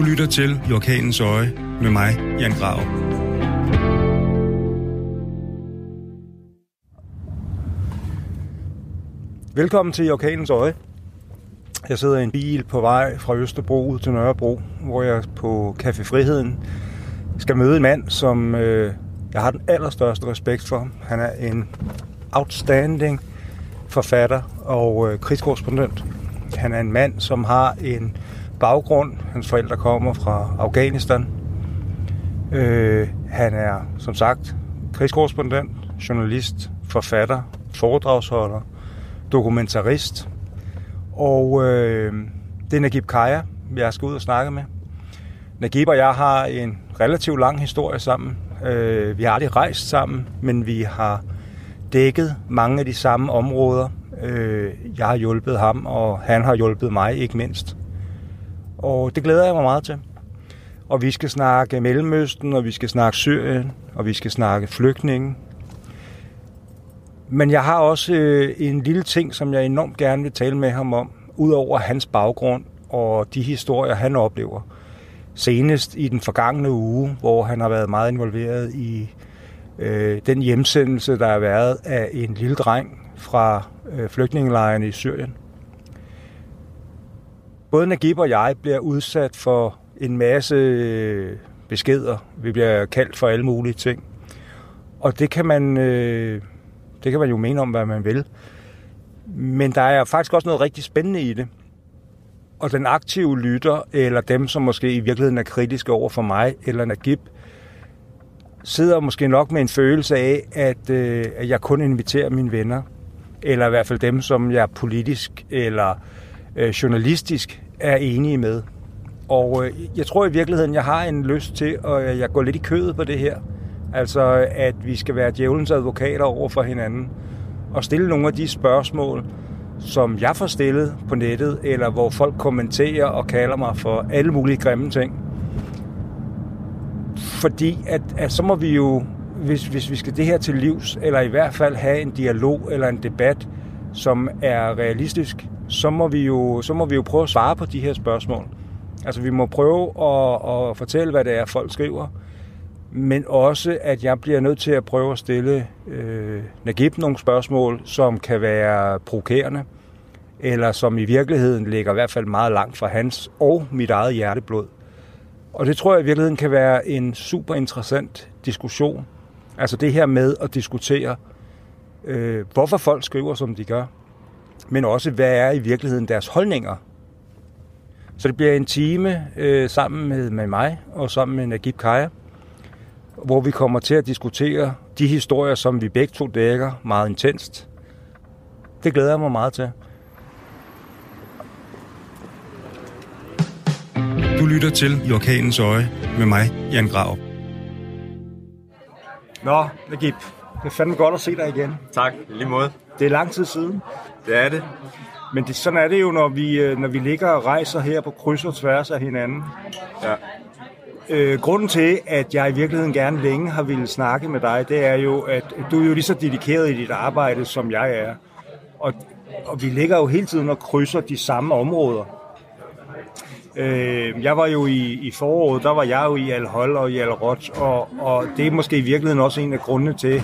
Du lytter til I Orkanens Øje med mig, Jan Grav. Velkommen til I Orkanens Øje. Jeg sidder i en bil på vej fra Østerbro ud til Nørrebro, hvor jeg på Café Friheden skal møde en mand, som øh, jeg har den allerstørste respekt for. Han er en outstanding forfatter og øh, krigskorrespondent. Han er en mand, som har en baggrund. Hans forældre kommer fra Afghanistan. Øh, han er, som sagt, krigskorrespondent, journalist, forfatter, foredragsholder, dokumentarist. Og øh, det er Nagib Kaya, jeg skal ud og snakke med. Nagib og jeg har en relativt lang historie sammen. Øh, vi har aldrig rejst sammen, men vi har dækket mange af de samme områder. Øh, jeg har hjulpet ham, og han har hjulpet mig ikke mindst. Og det glæder jeg mig meget til. Og vi skal snakke Mellemøsten, og vi skal snakke Syrien, og vi skal snakke flygtninge. Men jeg har også øh, en lille ting, som jeg enormt gerne vil tale med ham om, udover hans baggrund og de historier, han oplever. Senest i den forgangne uge, hvor han har været meget involveret i øh, den hjemsendelse, der har været af en lille dreng fra øh, flygtningelejren i Syrien. Både Nagib og jeg bliver udsat for en masse øh, beskeder. Vi bliver kaldt for alle mulige ting. Og det kan man, øh, det kan man jo mene om, hvad man vil. Men der er faktisk også noget rigtig spændende i det. Og den aktive lytter, eller dem, som måske i virkeligheden er kritiske over for mig eller Nagib, sidder måske nok med en følelse af, at, øh, at jeg kun inviterer mine venner, eller i hvert fald dem, som jeg politisk eller øh, Øh, journalistisk er enige med. Og øh, jeg tror i virkeligheden, jeg har en lyst til, at jeg går lidt i kødet på det her. Altså, at vi skal være djævelens advokater over for hinanden. Og stille nogle af de spørgsmål, som jeg får stillet på nettet, eller hvor folk kommenterer og kalder mig for alle mulige grimme ting. Fordi at, at så må vi jo, hvis, hvis vi skal det her til livs, eller i hvert fald have en dialog eller en debat, som er realistisk, så må vi jo, så må vi jo prøve at svare på de her spørgsmål. Altså vi må prøve at, at fortælle, hvad det er, folk skriver, men også, at jeg bliver nødt til at prøve at stille øh, Nagib nogle spørgsmål, som kan være provokerende, eller som i virkeligheden ligger i hvert fald meget langt fra hans og mit eget hjerteblod. Og det tror jeg i virkeligheden kan være en super interessant diskussion. Altså det her med at diskutere, øh, hvorfor folk skriver, som de gør, men også hvad er i virkeligheden deres holdninger. Så det bliver en time øh, sammen med, med mig og sammen med Nagib Kaya, hvor vi kommer til at diskutere de historier, som vi begge to dækker meget intenst. Det glæder jeg mig meget til. Du lytter til I Orkanens Øje med mig, Jan Grav. Nå, Nagib, det er fandme godt at se dig igen. Tak, lige måde. Det er lang tid siden. Det er det. Men det, sådan er det jo, når vi, øh, når vi ligger og rejser her på kryds og tværs af hinanden. Ja. Øh, grunden til, at jeg i virkeligheden gerne længe har ville snakke med dig, det er jo, at du er jo lige så dedikeret i dit arbejde, som jeg er. Og, og vi ligger jo hele tiden og krydser de samme områder. Øh, jeg var jo i, i foråret, der var jeg jo i Al-Hol og i Al-Roj, og, og det er måske i virkeligheden også en af grundene til,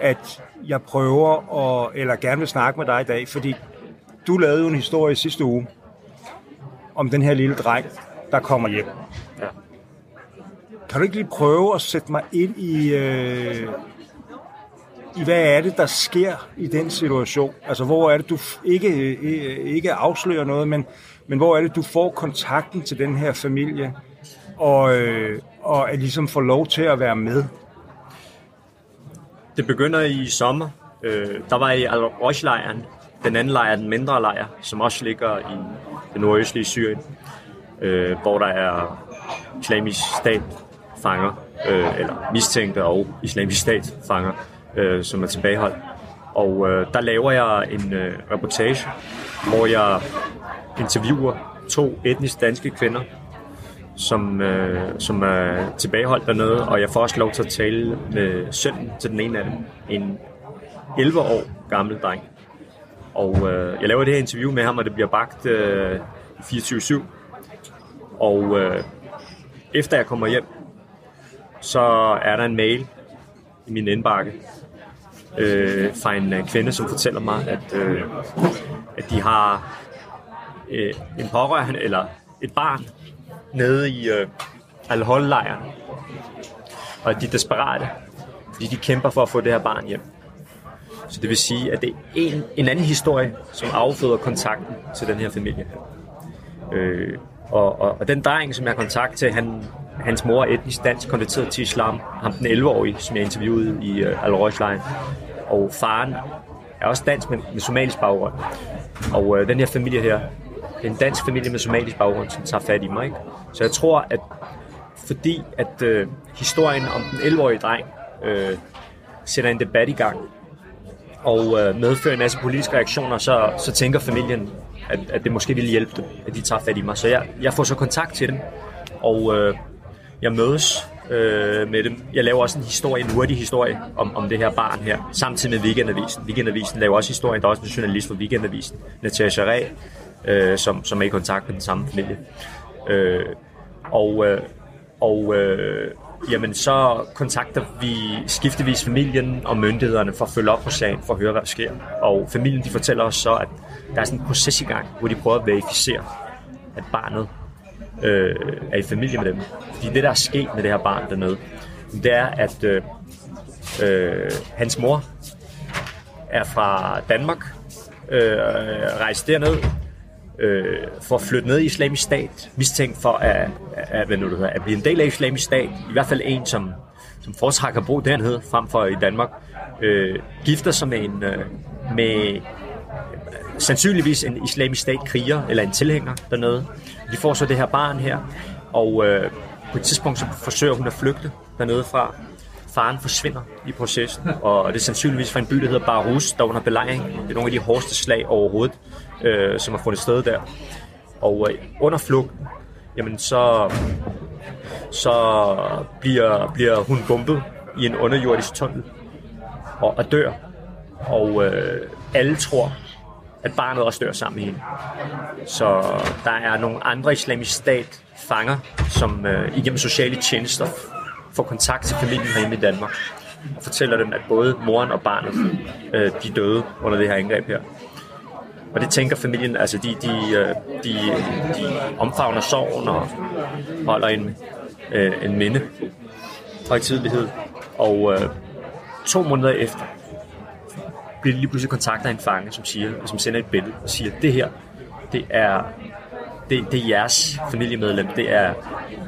at jeg prøver at, eller gerne vil snakke med dig i dag, fordi du lavede jo en historie sidste uge om den her lille dreng, der kommer hjem. Ja. Kan du ikke lige prøve at sætte mig ind i, øh, i hvad er det, der sker i den situation? Altså, hvor er det, du ikke, øh, ikke afslører noget, men, men hvor er det, du får kontakten til den her familie, og, øh, og at ligesom får lov til at være med? Det begynder i sommer. Øh, der var i al lejren den anden lejr, den mindre lejr, som også ligger i det nordøstlige Syrien, øh, hvor der er islamisk stat fanger, øh, eller mistænkte og islamisk stat fanger, øh, som er tilbageholdt. Og øh, der laver jeg en øh, reportage, hvor jeg interviewer to etnisk danske kvinder, som, øh, som er tilbageholdt dernede, og jeg får også lov til at tale med sønnen til den ene af dem, en 11 år gammel dreng. Og øh, jeg laver det her interview med ham, og det bliver bagt øh, 24-7. Og øh, efter jeg kommer hjem, så er der en mail i min indbakke øh, fra en øh, kvinde, som fortæller mig, at, øh, at de har øh, en pårørende, eller et barn, nede i øh, alkohollejren. Og de er desperate, fordi de kæmper for at få det her barn hjem. Så det vil sige, at det er en, en anden historie, som afføder kontakten til den her familie. Øh, og, og, og den dreng, som jeg har kontakt til, han, hans mor er etnisk dansk, konverteret til islam. Ham den 11-årige, som jeg interviewede i øh, al lejren Og faren er også dansk, men med somalisk baggrund. Og øh, den her familie her, en dansk familie med somalisk baggrund, som tager fat i mig. Ikke? Så jeg tror, at fordi at øh, historien om den 11-årige dreng øh, sætter en debat i gang, og øh, medfører en masse politiske reaktioner, så, så tænker familien, at, at det måske ville hjælpe dem, at de tager fat i mig. Så jeg, jeg får så kontakt til dem, og øh, jeg mødes øh, med dem. Jeg laver også en historie, en hurtig historie om, om det her barn her, samtidig med Weekendavisen. Weekendavisen laver også historien, der er også en journalist for Weekendavisen, Natasha Ræ, øh, som, som er i kontakt med den samme familie. Øh, og øh, og øh, jamen, så kontakter vi skiftevis familien og myndighederne for at følge op på sagen, for at høre, hvad der sker. Og familien de fortæller os så, at der er sådan en proces i gang, hvor de prøver at verificere, at barnet øh, er i familie med dem. Fordi det, der er sket med det her barn dernede, det er, at øh, øh, hans mor er fra Danmark, øh, rejste derned øh, for at flytte ned i islamisk stat, mistænkt for at, at, hvad nu det hedder, at blive en del af islamisk stat, i hvert fald en, som, som foretrækker at bo dernede, frem for i Danmark, øh, gifter sig med en, øh, med øh, sandsynligvis en islamisk stat kriger, eller en tilhænger dernede. De får så det her barn her, og øh, på et tidspunkt så forsøger hun at flygte dernede fra. Faren forsvinder i processen, og det er sandsynligvis fra en by, der hedder Barus, der under belejring. Det er nogle af de hårdeste slag overhovedet, øh, som har fundet sted der. Og øh, under flugten, jamen så, så bliver, bliver hun bumpet i en underjordisk tunnel og, og dør. Og øh, alle tror, at barnet også dør sammen med hende. Så der er nogle andre islamisk stat fanger, som øh, igennem sociale tjenester får kontakt til familien herhjemme i Danmark og fortæller dem, at både moren og barnet øh, de døde under det her angreb her. Og det tænker familien, altså de, de, øh, de, de omfavner sorgen og holder en, øh, en minde højtidlighed. Og øh, to måneder efter, bliver lige pludselig kontakter en fange, som siger, som sender et billede og siger, det her, det er, det, det er jeres familiemedlem, det er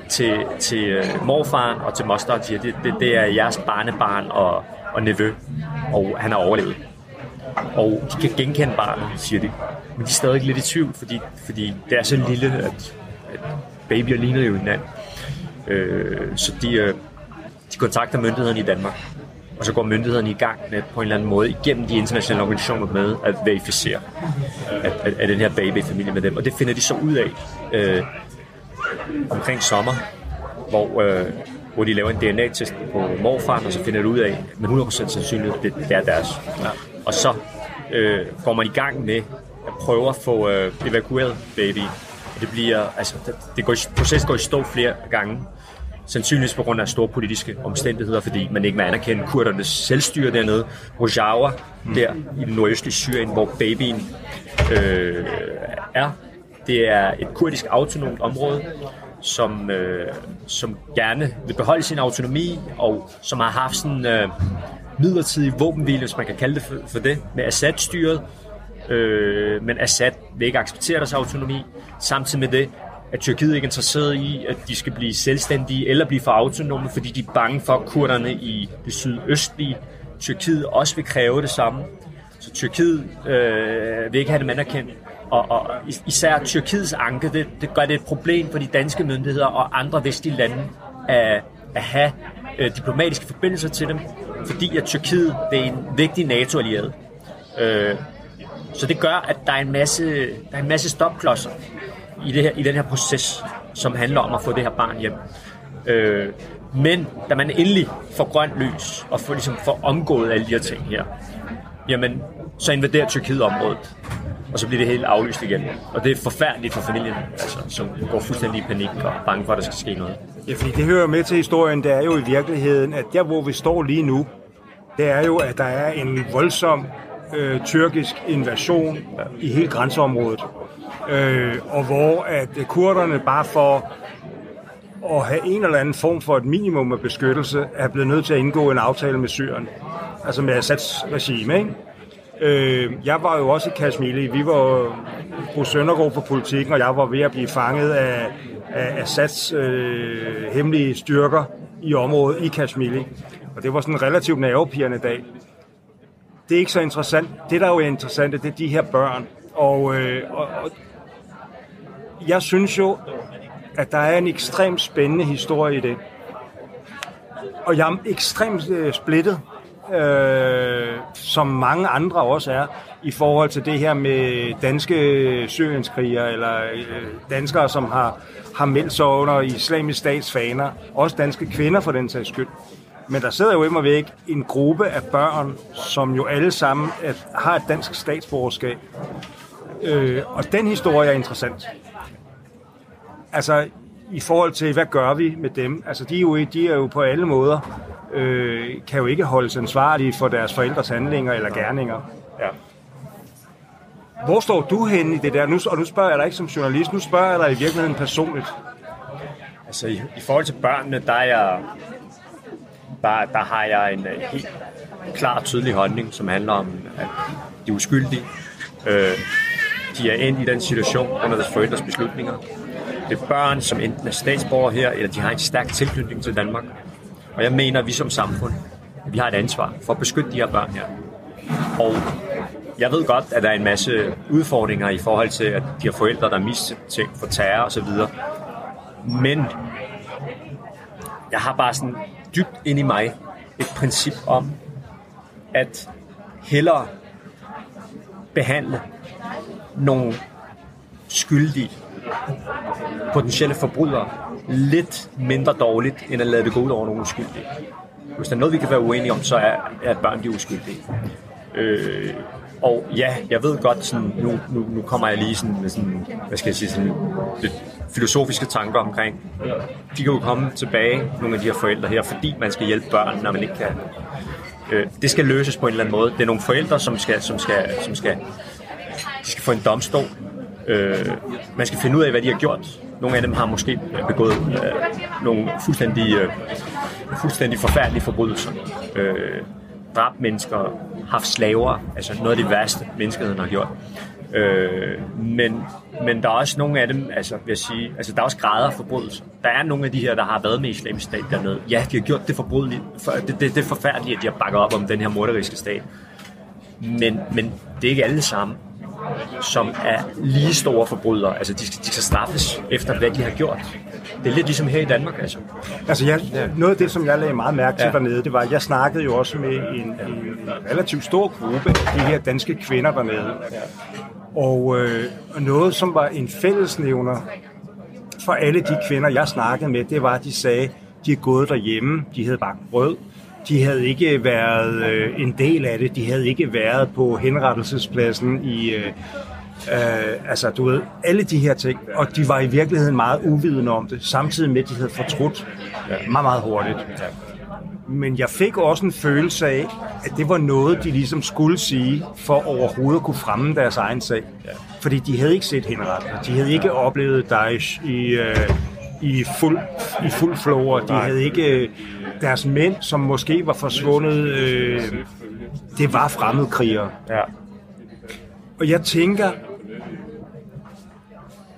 til, til øh, morfaren og til moster, og det, det, det er jeres barnebarn og, og nevø, og han har overlevet. Og de kan genkende barnet, siger de. Men de er stadig lidt i tvivl, fordi, fordi det er så lille, at, at babyer ligner jo hinanden. Øh, så de, øh, de kontakter myndighederne i Danmark og så går myndighederne i gang med på en eller anden måde igennem de internationale organisationer med at verificere, at, at, at den her baby er familie med dem. Og det finder de så ud af øh, omkring sommer, hvor, øh, hvor de laver en DNA-test på morfaren, og så finder de ud af med 100% sandsynlighed, at det, det er deres. Ja. Og så øh, går man i gang med at prøve at få øh, evakueret baby. Og det bliver, altså, det, det går, processen går i stå flere gange, sandsynligvis på grund af store politiske omstændigheder, fordi man ikke vil anerkende kurdernes selvstyre dernede. Rojava, mm. der i den nordøstlige Syrien, hvor babyen øh, er. Det er et kurdisk autonomt område, som, øh, som gerne vil beholde sin autonomi, og som har haft sådan øh, midlertidig våbenhvile, hvis man kan kalde det for, for det, med Assad-styret. Øh, men Assad vil ikke acceptere deres autonomi. Samtidig med det at Tyrkiet ikke er interesseret i, at de skal blive selvstændige eller blive for autonome, fordi de er bange for, at kurderne i det sydøstlige Tyrkiet også vil kræve det samme. Så Tyrkiet øh, vil ikke have dem anerkendt. Og, og især Tyrkiets anke, det, det gør det et problem for de danske myndigheder og andre vestlige lande at, at have øh, diplomatiske forbindelser til dem, fordi at Tyrkiet det er en vigtig NATO-allieret. Øh, så det gør, at der er en masse, der er en masse stopklodser i, det her, i den her proces, som handler om at få det her barn hjem. Øh, men da man endelig får grønt lys og får, ligesom, får omgået alle de her ting her, jamen, så invaderer Tyrkiet området. Og så bliver det helt aflyst igen. Og det er forfærdeligt for familien, altså, som går fuldstændig i panik og er bange for, at der skal ske noget. Ja, fordi det hører med til historien, det er jo i virkeligheden, at der hvor vi står lige nu, det er jo, at der er en voldsom øh, tyrkisk invasion i hele grænseområdet. Øh, og hvor at kurderne bare for at have en eller anden form for et minimum af beskyttelse, er blevet nødt til at indgå en aftale med Syrien. Altså med Assads regime, ikke? Øh, jeg var jo også i Kashmir. Vi var på Søndergaard på politikken, og jeg var ved at blive fanget af, af Assads øh, hemmelige styrker i området i Kashmir. Og det var sådan en relativt nervepirrende dag. Det er ikke så interessant. Det, der er jo interessant, det er de her børn. Og, øh, og, og jeg synes jo, at der er en ekstremt spændende historie i det. Og jeg er ekstremt øh, splittet, øh, som mange andre også er, i forhold til det her med danske øh, syrienskriger, eller øh, danskere, som har, har meldt sig under islamisk statsfaner. Også danske kvinder for den sags skyld. Men der sidder jo immer væk en gruppe af børn, som jo alle sammen at, har et dansk statsborgerskab. Øh, og den historie er interessant. Altså, i forhold til, hvad gør vi med dem? Altså, de er jo, de er jo på alle måder, øh, kan jo ikke holdes ansvarlige for deres forældres handlinger eller gerninger. Ja. Hvor står du henne i det der? Nu, og nu spørger jeg dig ikke som journalist, nu spørger jeg dig i virkeligheden personligt. Altså, i, i forhold til børnene, der er jeg, der, der har jeg en uh, helt klar og tydelig holdning, som handler om, at de er uskyldige. Øh, de er endt i den situation under deres forældres beslutninger. Det er børn, som enten er statsborger her, eller de har en stærk tilknytning til Danmark. Og jeg mener, at vi som samfund, vi har et ansvar for at beskytte de her børn her. Og jeg ved godt, at der er en masse udfordringer i forhold til, at de har forældre, der er mistænkt for terror osv. Men jeg har bare sådan dybt ind i mig et princip om, at hellere behandle nogle skyldige potentielle forbrydere lidt mindre dårligt, end at lade det gå ud over nogle uskyldige. Hvis der er noget, vi kan være uenige om, så er, at børn de er uskyldige. Øh, og ja, jeg ved godt, sådan, nu, nu, nu kommer jeg lige sådan, med sådan, hvad skal jeg sige, sådan lidt filosofiske tanker omkring, de kan jo komme tilbage, nogle af de her forældre her, fordi man skal hjælpe børn, når man ikke kan. Øh, det skal løses på en eller anden måde. Det er nogle forældre, som skal, som skal, som skal, de skal få en domstol. Øh, man skal finde ud af, hvad de har gjort. Nogle af dem har måske begået øh, nogle fuldstændig, øh, fuldstændig forfærdelige forbrydelser. Øh, dræbt mennesker, haft slaver, altså noget af det værste, menneskeheden har gjort. Øh, men, men der er også nogle af dem, altså vil jeg sige, altså der er også grader af forbrydelser. Der er nogle af de her, der har været med islamisk stat dernede. Ja, de har gjort det forbrydeligt, for, det, det, det er forfærdeligt, at de har bakket op om den her morderiske stat. Men, men det er ikke alle sammen som er lige store forbrydere. Altså, de skal, de skal straffes efter, hvad de har gjort. Det er lidt ligesom her i Danmark, altså. Altså, jeg, noget af det, som jeg lagde meget mærke til ja. dernede, det var, at jeg snakkede jo også med en, en relativt stor gruppe af de her danske kvinder dernede. Og øh, noget, som var en fællesnævner for alle de kvinder, jeg snakkede med, det var, at de sagde, de er gået derhjemme, de havde bare brød, de havde ikke været øh, en del af det. De havde ikke været på henrettelsespladsen i... Øh, øh, altså, du ved, alle de her ting. Og de var i virkeligheden meget uvidende om det, samtidig med, at de havde fortrudt meget, meget hurtigt. Men jeg fik også en følelse af, at det var noget, de ligesom skulle sige, for overhovedet at kunne fremme deres egen sag. Fordi de havde ikke set henrettelser. De havde ikke oplevet Daesh i... Øh, i fuld, i fuld flow, de havde ikke deres mænd, som måske var forsvundet, øh, det var fremmedkrigere. Ja. Og jeg tænker,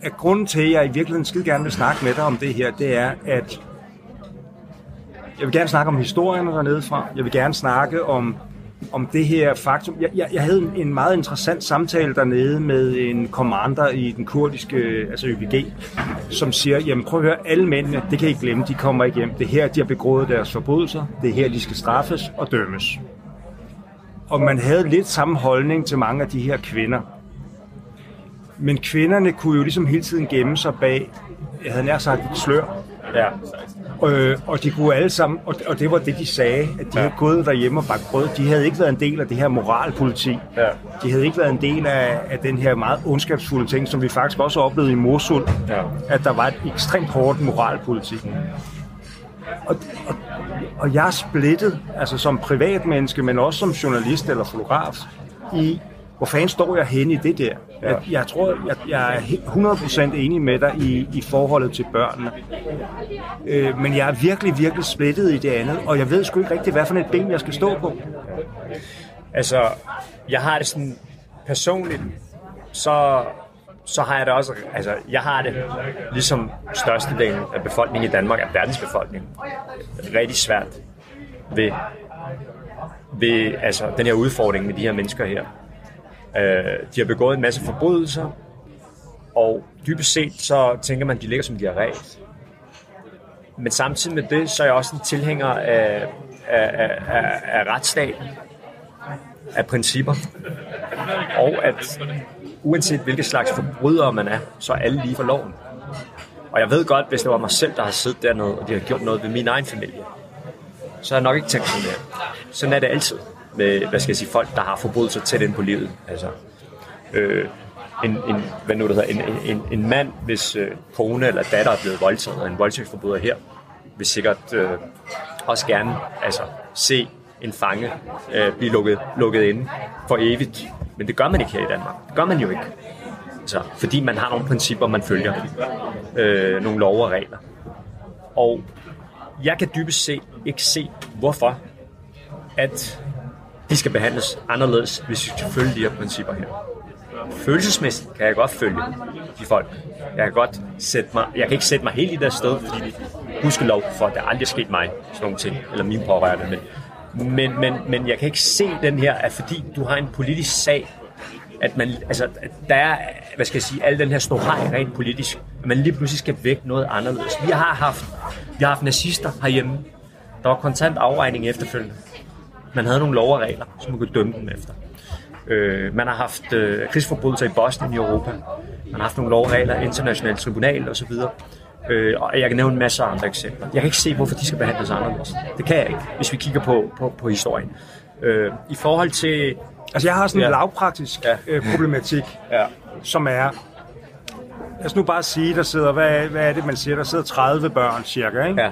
at grunden til, at jeg i virkeligheden skide gerne vil snakke med dig om det her, det er, at jeg vil gerne snakke om historierne dernede fra. Jeg vil gerne snakke om om det her faktum. Jeg, jeg, jeg havde en meget interessant samtale dernede med en commander i den kurdiske, altså YPG, som siger, jamen prøv at høre, alle mændene, det kan I glemme, de kommer ikke hjem. Det er her, de har begået deres forbrydelser. Det er her, de skal straffes og dømmes. Og man havde lidt samme holdning til mange af de her kvinder. Men kvinderne kunne jo ligesom hele tiden gemme sig bag, jeg havde nær sagt et slør. Ja. Øh, og de kunne alle sammen, og, og det var det, de sagde, at de ja. havde gået derhjemme og bagt brød. De havde ikke været en del af det her moralpoliti. Ja. De havde ikke været en del af, af den her meget ondskabsfulde ting, som vi faktisk også oplevede i Mosul, ja. at der var et ekstremt hårdt moralpoliti. Og, og, og jeg er splittet, altså som privatmenneske, men også som journalist eller fotograf, i hvor fanden står jeg henne i det der? Jeg, jeg tror, jeg, jeg er 100% enig med dig i, i forholdet til børnene. Øh, men jeg er virkelig, virkelig splittet i det andet, og jeg ved sgu ikke rigtig, hvad for et ben jeg skal stå på. Altså, jeg har det sådan personligt, så, så har jeg det også, altså, jeg har det ligesom størstedelen af befolkningen i Danmark, af verdens befolkning, rigtig svært ved, ved altså, den her udfordring med de her mennesker her. Øh, de har begået en masse forbrydelser, og dybest set så tænker man, at de ligger som diarré. Men samtidig med det, så er jeg også en tilhænger af, af, af, af retsstaten, af principper, og at uanset hvilke slags forbrydere man er, så er alle lige for loven. Og jeg ved godt, hvis det var mig selv, der har siddet dernede, og de har gjort noget ved min egen familie, så har jeg nok ikke tænkt sådan der. Sådan er det altid med, hvad skal jeg sige, folk, der har forbrydelser tæt ind på livet. Altså, øh, en, en, hvad nu det hedder, en, en, en mand, hvis øh, kone eller datter er blevet voldtaget, og en voldtægtsforbryder her, vil sikkert øh, også gerne altså, se en fange øh, blive lukket, lukket inde for evigt. Men det gør man ikke her i Danmark. Det gør man jo ikke. Altså, fordi man har nogle principper, man følger. Øh, nogle lov og regler. Og jeg kan dybest set ikke se, hvorfor at de skal behandles anderledes, hvis vi skal følge de her principper her. Følelsesmæssigt kan jeg godt følge de folk. Jeg kan godt sætte mig, jeg kan ikke sætte mig helt i deres sted, fordi lov for, at der aldrig er sket mig sådan nogle ting, eller mine pårørende, men, men, men, men jeg kan ikke se den her, at fordi du har en politisk sag, at man, altså, at der er, hvad skal jeg sige, al den her snohaj rent politisk, at man lige pludselig skal væk noget anderledes. Vi har haft, vi har haft nazister herhjemme. Der var kontant afregning efterfølgende. Man havde nogle lov og regler, som man kunne dømme dem efter. Øh, man har haft øh, krigsforbrydelser i Bosnien i Europa. Man har haft nogle lov og regler, internationalt tribunal osv. Øh, og jeg kan nævne en masse andre eksempler. Jeg kan ikke se, hvorfor de skal behandles anderledes. Det kan jeg ikke, hvis vi kigger på, på, på historien. Øh, I forhold til... Altså jeg har sådan en ja. lavpraktisk ja. øh, problematik, ja. som er... Lad os nu bare sige, der sidder, hvad, hvad er det, man siger, der sidder 30 børn cirka, ikke? Ja.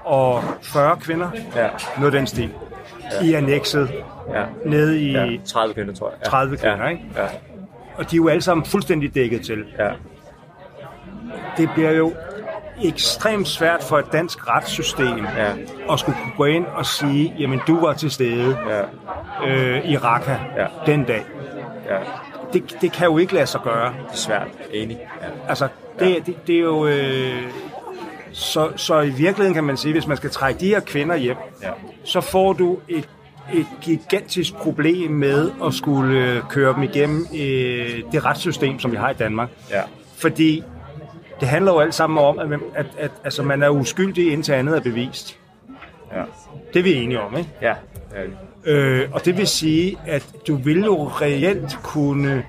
Og 40 kvinder, ja. noget den stil ja. i annexet ja. nede i... Ja, 30 kvinder, tror jeg. Ja. 30 kvinder, ja. ikke? Ja. Og de er jo alle sammen fuldstændig dækket til. Ja. Det bliver jo ekstremt svært for et dansk retssystem ja. at skulle kunne gå ind og sige, jamen du var til stede ja. øh, i Raqqa ja. den dag. Ja. Det, det kan jo ikke lade sig gøre. Det er svært, enig. Ja. Altså, det, ja. det, det er jo... Øh, så, så i virkeligheden kan man sige, hvis man skal trække de her kvinder hjem, ja. så får du et, et gigantisk problem med at skulle køre dem igennem øh, det retssystem, som vi har i Danmark. Ja. Fordi det handler jo alt sammen om, at, at, at, at altså, man er uskyldig indtil andet er bevist. Ja. Det er vi enige om, ikke? Ja. ja. Øh, og det vil sige, at du vil jo reelt kunne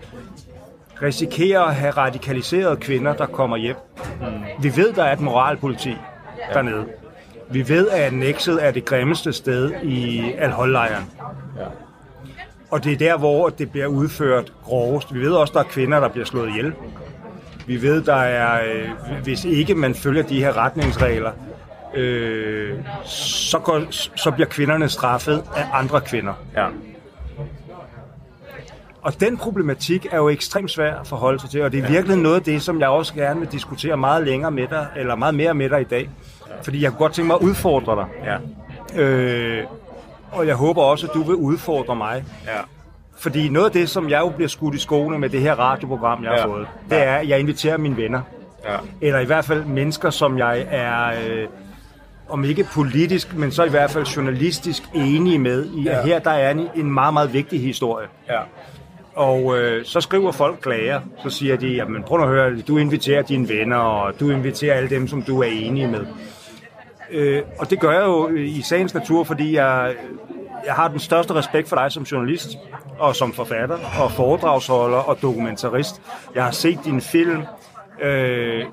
risikerer at have radikaliserede kvinder, der kommer hjem. Mm. Vi ved, der er et moralpoliti ja. dernede. Vi ved, at Nexet er det grimmeste sted i Al-Hol-lejren. Ja. Og det er der, hvor det bliver udført grovest. Vi ved også, der er kvinder, der bliver slået ihjel. Vi ved, der er, øh, hvis ikke man følger de her retningsregler, øh, så, går, så bliver kvinderne straffet af andre kvinder. Ja. Og den problematik er jo ekstremt svær at forholde sig til, og det er virkelig noget af det, som jeg også gerne vil diskutere meget længere med dig, eller meget mere med dig i dag. Fordi jeg kunne godt tænke mig at udfordre dig. Ja. Øh, og jeg håber også, at du vil udfordre mig. Ja. Fordi noget af det, som jeg jo bliver skudt i skoene med det her radioprogram, jeg har ja. fået, det er, at jeg inviterer mine venner. Ja. Eller i hvert fald mennesker, som jeg er... Øh, om ikke politisk, men så i hvert fald journalistisk enige med, i at ja. her der er en, en meget, meget vigtig historie. Ja. Og øh, så skriver folk klager, så siger de, jamen prøv at høre, du inviterer dine venner, og du inviterer alle dem, som du er enige med. Øh, og det gør jeg jo i sagens natur, fordi jeg, jeg har den største respekt for dig som journalist, og som forfatter, og foredragsholder, og dokumentarist. Jeg har set din film, øh,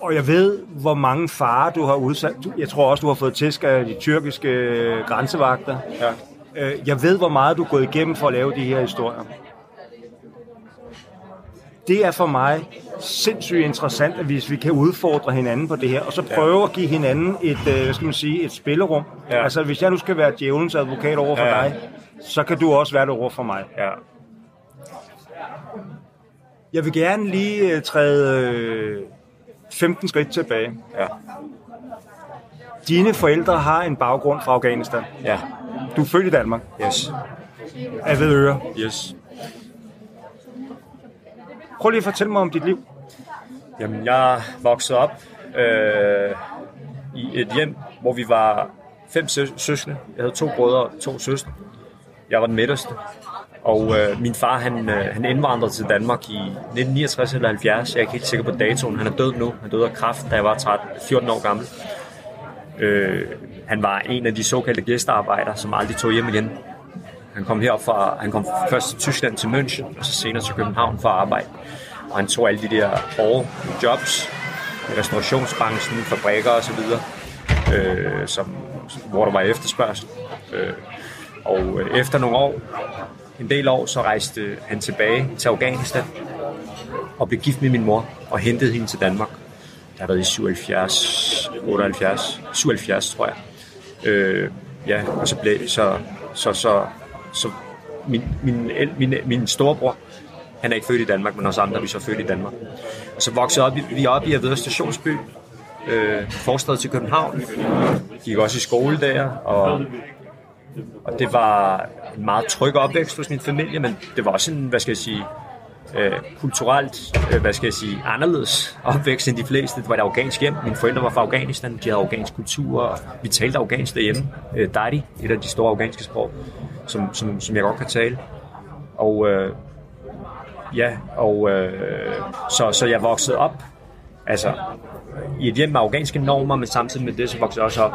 og jeg ved, hvor mange farer du har udsat. Jeg tror også, du har fået tæsk af de tyrkiske øh, grænsevagter. Ja. Øh, jeg ved, hvor meget du er gået igennem for at lave de her historier. det er for mig sindssygt interessant, at hvis vi kan udfordre hinanden på det her, og så prøve ja. at give hinanden et, øh, hvad skal man sige, et spillerum. Ja. Altså, hvis jeg nu skal være djævelens advokat over for ja. dig, så kan du også være det over for mig. Ja. Jeg vil gerne lige uh, træde uh, 15 skridt tilbage. Ja. Dine forældre har en baggrund fra Afghanistan. Ja. Du er født i Danmark. Yes. Af ved øre. Yes. Prøv lige at fortælle mig om dit liv. Jamen, jeg voksede op øh, i et hjem, hvor vi var fem sø- søskende. Jeg havde to brødre og to søstre. Jeg var den midterste. Og øh, min far, han, øh, han indvandrede til Danmark i 1969 eller 70. Jeg er ikke helt sikker på datoen. Han er død nu. Han døde af kræft, da jeg var 13, 14 år gammel. Øh, han var en af de såkaldte gæstearbejdere, som aldrig tog hjem igen. Han kom herop fra, han kom først til Tyskland til München, og så senere til København for at arbejde. Og han tog alle de der hårde jobs i restaurationsbranchen, fabrikker og så videre, øh, som, hvor der var efterspørgsel. Øh, og efter nogle år, en del år, så rejste han tilbage til Afghanistan og blev gift med min mor og hentede hende til Danmark. Der har været i 77, 78, 77 tror jeg. Øh, ja, og så blev så, så, så, så min, min, min, min storebror, han er ikke født i Danmark, men også andre, vi er så født i Danmark. Og så voksede op, vi op i Avedre Stationsby, øh, forstad til København. Gik også i skole der, og, og det var en meget tryg opvækst hos min familie, men det var også en, hvad skal jeg sige, øh, kulturelt, øh, hvad skal jeg sige, anderledes opvækst end de fleste. Det var et afghansk hjem. Mine forældre var fra Afghanistan. De havde afghansk kultur, og vi talte afghansk derhjemme. Øh, Dari, et af de store afghanske sprog, som, som, som jeg godt kan tale. Og øh, ja, og øh, så, så jeg voksede op altså, i et hjem med afghanske normer, men samtidig med det, så voksede jeg også op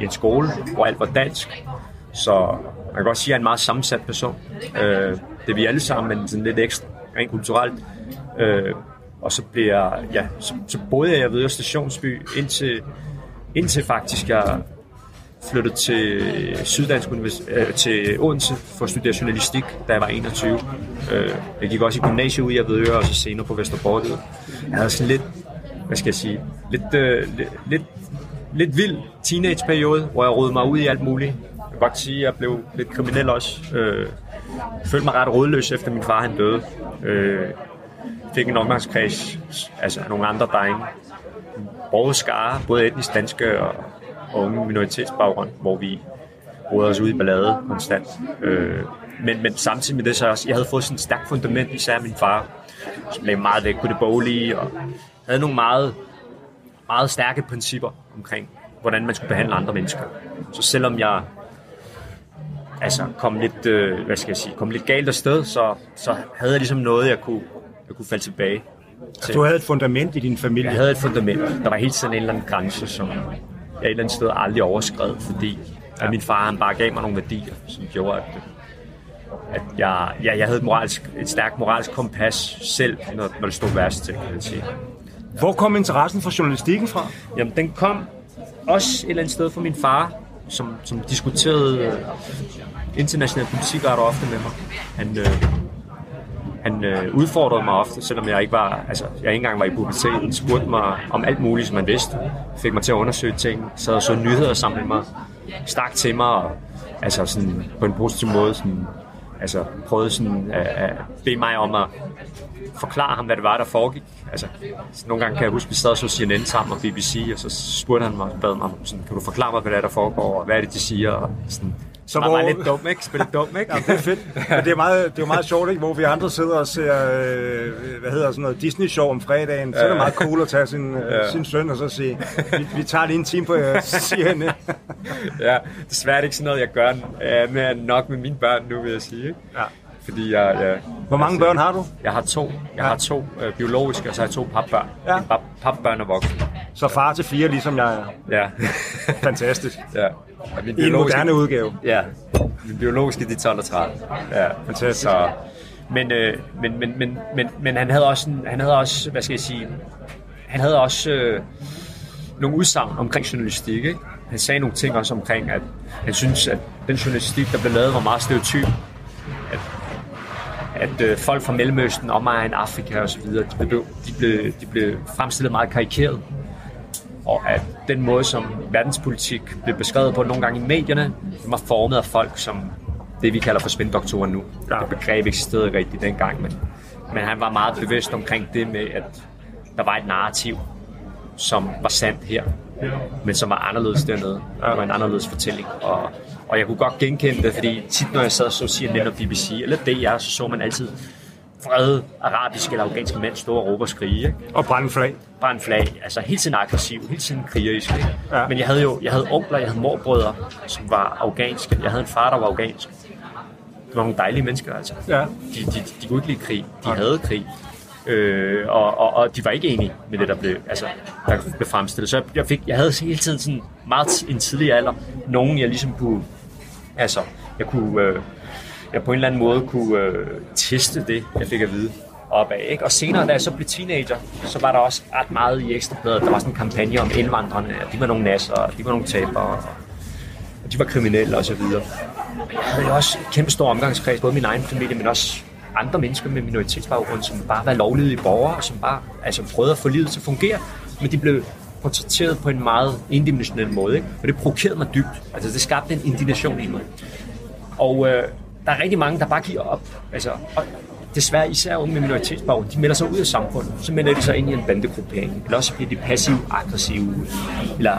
i en skole, hvor alt var dansk. Så man kan godt sige, at jeg er en meget sammensat person. Øh, det er vi alle sammen, men sådan lidt ekstra rent kulturelt. Øh, og så bliver ja, så, så boede jeg ved Stationsby indtil, indtil faktisk jeg flyttede til Syddansk Universitet, øh, til Odense for at studere journalistik, da jeg var 21. Øh, jeg gik også i gymnasiet ud i Avedøre, og så senere på Vesterbordet. Jeg havde sådan lidt, hvad skal jeg sige, lidt, øh, lidt, lidt, lidt vild teenageperiode, hvor jeg rodede mig ud i alt muligt. Jeg kan godt sige, at jeg blev lidt kriminel også. Øh, følte mig ret rådløs, efter min far han døde. Øh, fik en omgangskreds, altså nogle andre drenge. Både skare, både etnisk danske og, og unge minoritetsbaggrund, hvor vi rodede os ud i ballade konstant. Øh, men, men samtidig med det, så også, jeg havde fået sådan et stærkt fundament, især min far, som lagde meget væk på det boglige, og havde nogle meget, meget stærke principper omkring, hvordan man skulle behandle andre mennesker. Så selvom jeg altså kom lidt, øh, hvad skal jeg sige, kom lidt galt afsted, så, så havde jeg ligesom noget, jeg kunne, jeg kunne falde tilbage til. Du havde et fundament i din familie? Jeg havde et fundament. Der var helt sådan en eller anden grænse, som jeg et eller andet sted aldrig overskred, fordi ja. at min far han bare gav mig nogle værdier, som gjorde, at, at jeg, ja, jeg havde et, moralsk, et stærkt moralsk kompas selv, når, når det stod værst til, kan jeg sige. Hvor kom interessen for journalistikken fra? Jamen, den kom også et eller andet sted fra min far, som, som diskuterede international politik ret ofte med mig. Han, øh, han øh, udfordrede mig ofte, selvom jeg ikke var, altså, jeg ikke engang var i puberteten, spurgte mig om alt muligt, som han vidste. Fik mig til at undersøge ting, så så nyheder sammen med mig, stak til mig, og, altså sådan, på en positiv måde, sådan, altså, prøvede sådan, at, at bede mig om at forklare ham, hvad det var, der foregik. Altså, nogle gange kan jeg huske, at vi sad og så CNN sammen og BBC, og så spurgte han mig bad mig, sådan, kan du forklare mig, hvad det er, der foregår, og hvad er det, de siger, og sådan, så hvor... Var lidt dum, ikke? Spille dum, ikke? ja, det er fedt. Men det er, meget, det er meget sjovt, ikke? Hvor vi andre sidder og ser, øh, hvad hedder sådan noget, Disney-show om fredagen. Så er det meget cool at tage sin, øh, ja. sin søn og så sige, vi, vi tager lige en time på øh, CNN. ja, desværre er det ikke sådan noget, jeg gør øh, med, nok med mine børn nu, vil jeg sige. Ikke? Ja. Fordi jeg, jeg, Hvor mange altså, børn har du? Jeg har to. Jeg ja. har to øh, biologiske, og så har jeg to papbørn. Ja. Pap, papbørn er voksne. Så far til fire, ligesom jeg er. Ja. Fantastisk. Ja. Min I en moderne udgave. Ja. Min biologiske, de er 12 og 13. Ja. Fantastisk. Så, men, øh, men, men, men, men, men han havde også, han havde også, hvad skal jeg sige, han havde også øh, nogle udsagn omkring journalistik, ikke? Han sagde nogle ting også omkring, at han synes, at den journalistik, der blev lavet, var meget stereotyp. At, at øh, folk fra Mellemøsten, omegn Afrika og så videre, de blev, de blev, de blev fremstillet meget karikeret. Og at den måde, som verdenspolitik blev beskrevet på nogle gange i medierne, var formet af folk, som det vi kalder for spindoktorer nu. Ja. Det begreb eksisterede rigtigt dengang, men, men han var meget bevidst omkring det med, at der var et narrativ, som var sandt her, men som var anderledes dernede. Det var en anderledes fortælling. Og, og jeg kunne godt genkende det, fordi tit når jeg sad og så CNN eller BBC eller DR, så så man altid vrede arabiske eller afghanske mænd stå og råbe og skrige. Ikke? Og brænde flag. Brænde flag. Altså helt tiden aggressiv, helt tiden krigerisk. Ikke? Ja. Men jeg havde jo jeg havde onkler, jeg havde morbrødre, som var afghanske. Jeg havde en far, der var afghansk. Det var nogle dejlige mennesker, altså. Ja. De, de, de kunne ikke lide krig. De ja. havde krig. Øh, og, og, og, de var ikke enige med det, der blev, altså, der blev fremstillet. Så jeg, fik, jeg havde hele tiden sådan meget en tidlig alder, nogen jeg ligesom kunne, altså, jeg kunne, øh, jeg på en eller anden måde kunne øh, teste det, jeg fik at vide opad. Ikke? Og senere, da jeg så blev teenager, så var der også ret meget i Ekstrabladet. Der var sådan en kampagne om indvandrerne, at de var nogle nasser, og de var nogle tabere, og de var kriminelle osv. Jeg havde jo også en kæmpe stor omgangskreds, både min egen familie, men også andre mennesker med minoritetsbaggrund, som bare var lovlydige borgere, som bare altså, prøvede at få livet til at fungere, men de blev portrætteret på en meget indimensionel måde. Ikke? Og det provokerede mig dybt. Altså, det skabte en indignation i mig. Og øh, der er rigtig mange, der bare giver op. Altså, og desværre især unge med minoritetsbaggrund, de melder sig ud af samfundet. Så melder de sig ind i en bandegruppering. Eller også bliver de passiv-aggressive, eller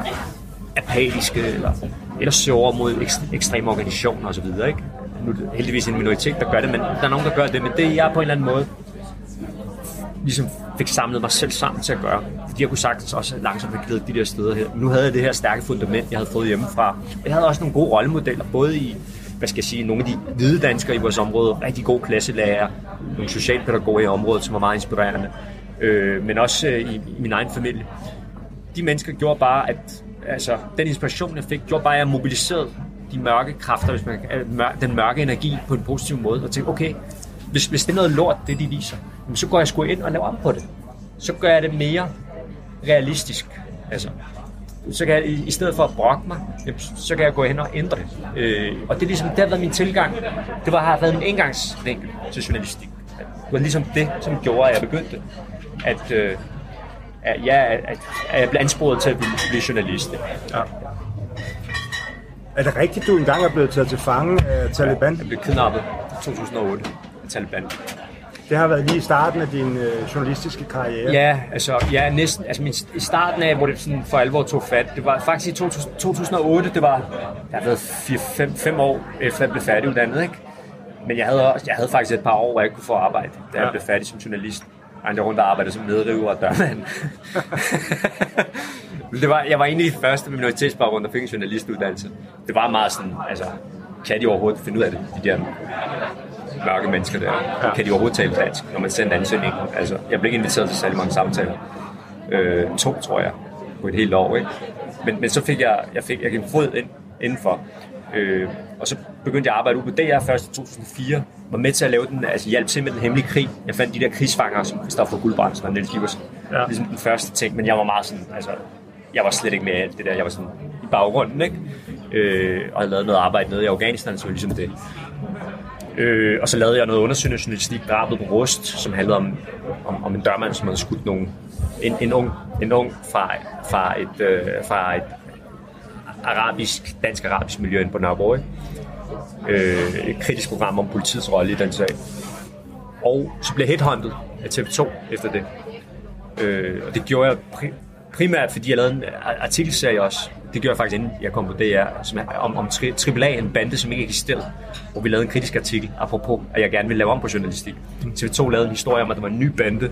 apatiske, eller, eller søger mod ekstreme organisationer osv. Ikke? nu er det heldigvis en minoritet, der gør det, men der er nogen, der gør det. Men det jeg på en eller anden måde ligesom fik samlet mig selv sammen til at gøre. Fordi jeg kunne sagtens også langsomt have glædet de der steder her. Nu havde jeg det her stærke fundament, jeg havde fået hjemmefra. Og jeg havde også nogle gode rollemodeller, både i hvad skal jeg sige, nogle af de hvide danskere i vores område, rigtig gode klasselærer, nogle socialpædagoger i området, som var meget inspirerende, øh, men også øh, i, i min egen familie. De mennesker gjorde bare, at altså, den inspiration, jeg fik, gjorde bare, at jeg mobiliserede de mørke kræfter, hvis man, den mørke energi på en positiv måde, og tænkte, okay, hvis, hvis det er noget lort, det de viser, så går jeg sgu ind og laver om på det. Så gør jeg det mere realistisk. Altså, så kan jeg, i stedet for at brokke mig, så kan jeg gå hen og ændre det. Øh, og det er ligesom, det har været min tilgang. Det var, har været min indgangsvinkel til journalistik. Det var ligesom det, som gjorde, at jeg begyndte. At, øh, at, ja, at, at jeg blev ansporet til at blive, blive journalist. Ja. Er det rigtigt, du engang er blevet taget til fange af Taliban? Ja, jeg blev kidnappet i 2008 af Taliban. Det har været lige i starten af din øh, journalistiske karriere. Ja, altså, ja, næsten. Altså, min, i starten af, hvor det sådan for alvor tog fat, det var faktisk i 2000, 2008, det var, jeg har været 5 år efter jeg blev færdiguddannet, ikke? Men jeg havde, også, jeg havde faktisk et par år, hvor jeg kunne få arbejde, da ja. jeg blev færdig som journalist. Jeg rundt og arbejdede som nedriver og dørmand. det var, jeg var egentlig de første med minoritetsbaggrund, der fik en journalistuddannelse. Det var meget sådan, altså, kan de overhovedet finde ud af det, de der mørke mennesker der? Ja. Kan de overhovedet tale dansk, når man sender en ansøgning? Altså, jeg blev ikke inviteret til særlig mange samtaler. Øh, to, tror jeg, på et helt år, ikke? Men, men så fik jeg, jeg fik jeg en fod ind, indenfor. Øh, og så begyndte jeg at arbejde ude på DR først i 2004. Var med til at lave den, altså hjælpe til med den hemmelige krig. Jeg fandt de der krigsfanger, som Christoffer Guldbrandsen og Niels Giversen. Ja. Ligesom den første ting, men jeg var meget sådan, altså, jeg var slet ikke med alt det der. Jeg var sådan i baggrunden, ikke? Øh, og havde lavet noget arbejde nede i Afghanistan, så var ligesom det. Øh, og så lavede jeg noget undersøgende journalistik, drabet på Rust, som handlede om, om, om en dørmand, som havde skudt nogen, en, en, ung, en ung fra, fra, et, øh, fra et arabisk, dansk-arabisk miljø ind på Nørrebro. Ikke? Øh, et kritisk program om politiets rolle i den sag. Og så blev headhunted af TV2 efter det. Øh, og det gjorde jeg pri- primært, fordi jeg lavede en øh, artikelserie også. Det gjorde jeg faktisk, inden jeg kom på DR, som er om, om tri- AAA, en bande, som ikke eksisterede. Hvor vi lavede en kritisk artikel, apropos, at jeg gerne ville lave om på journalistik. TV2 lavede en historie om, at der var en ny bande,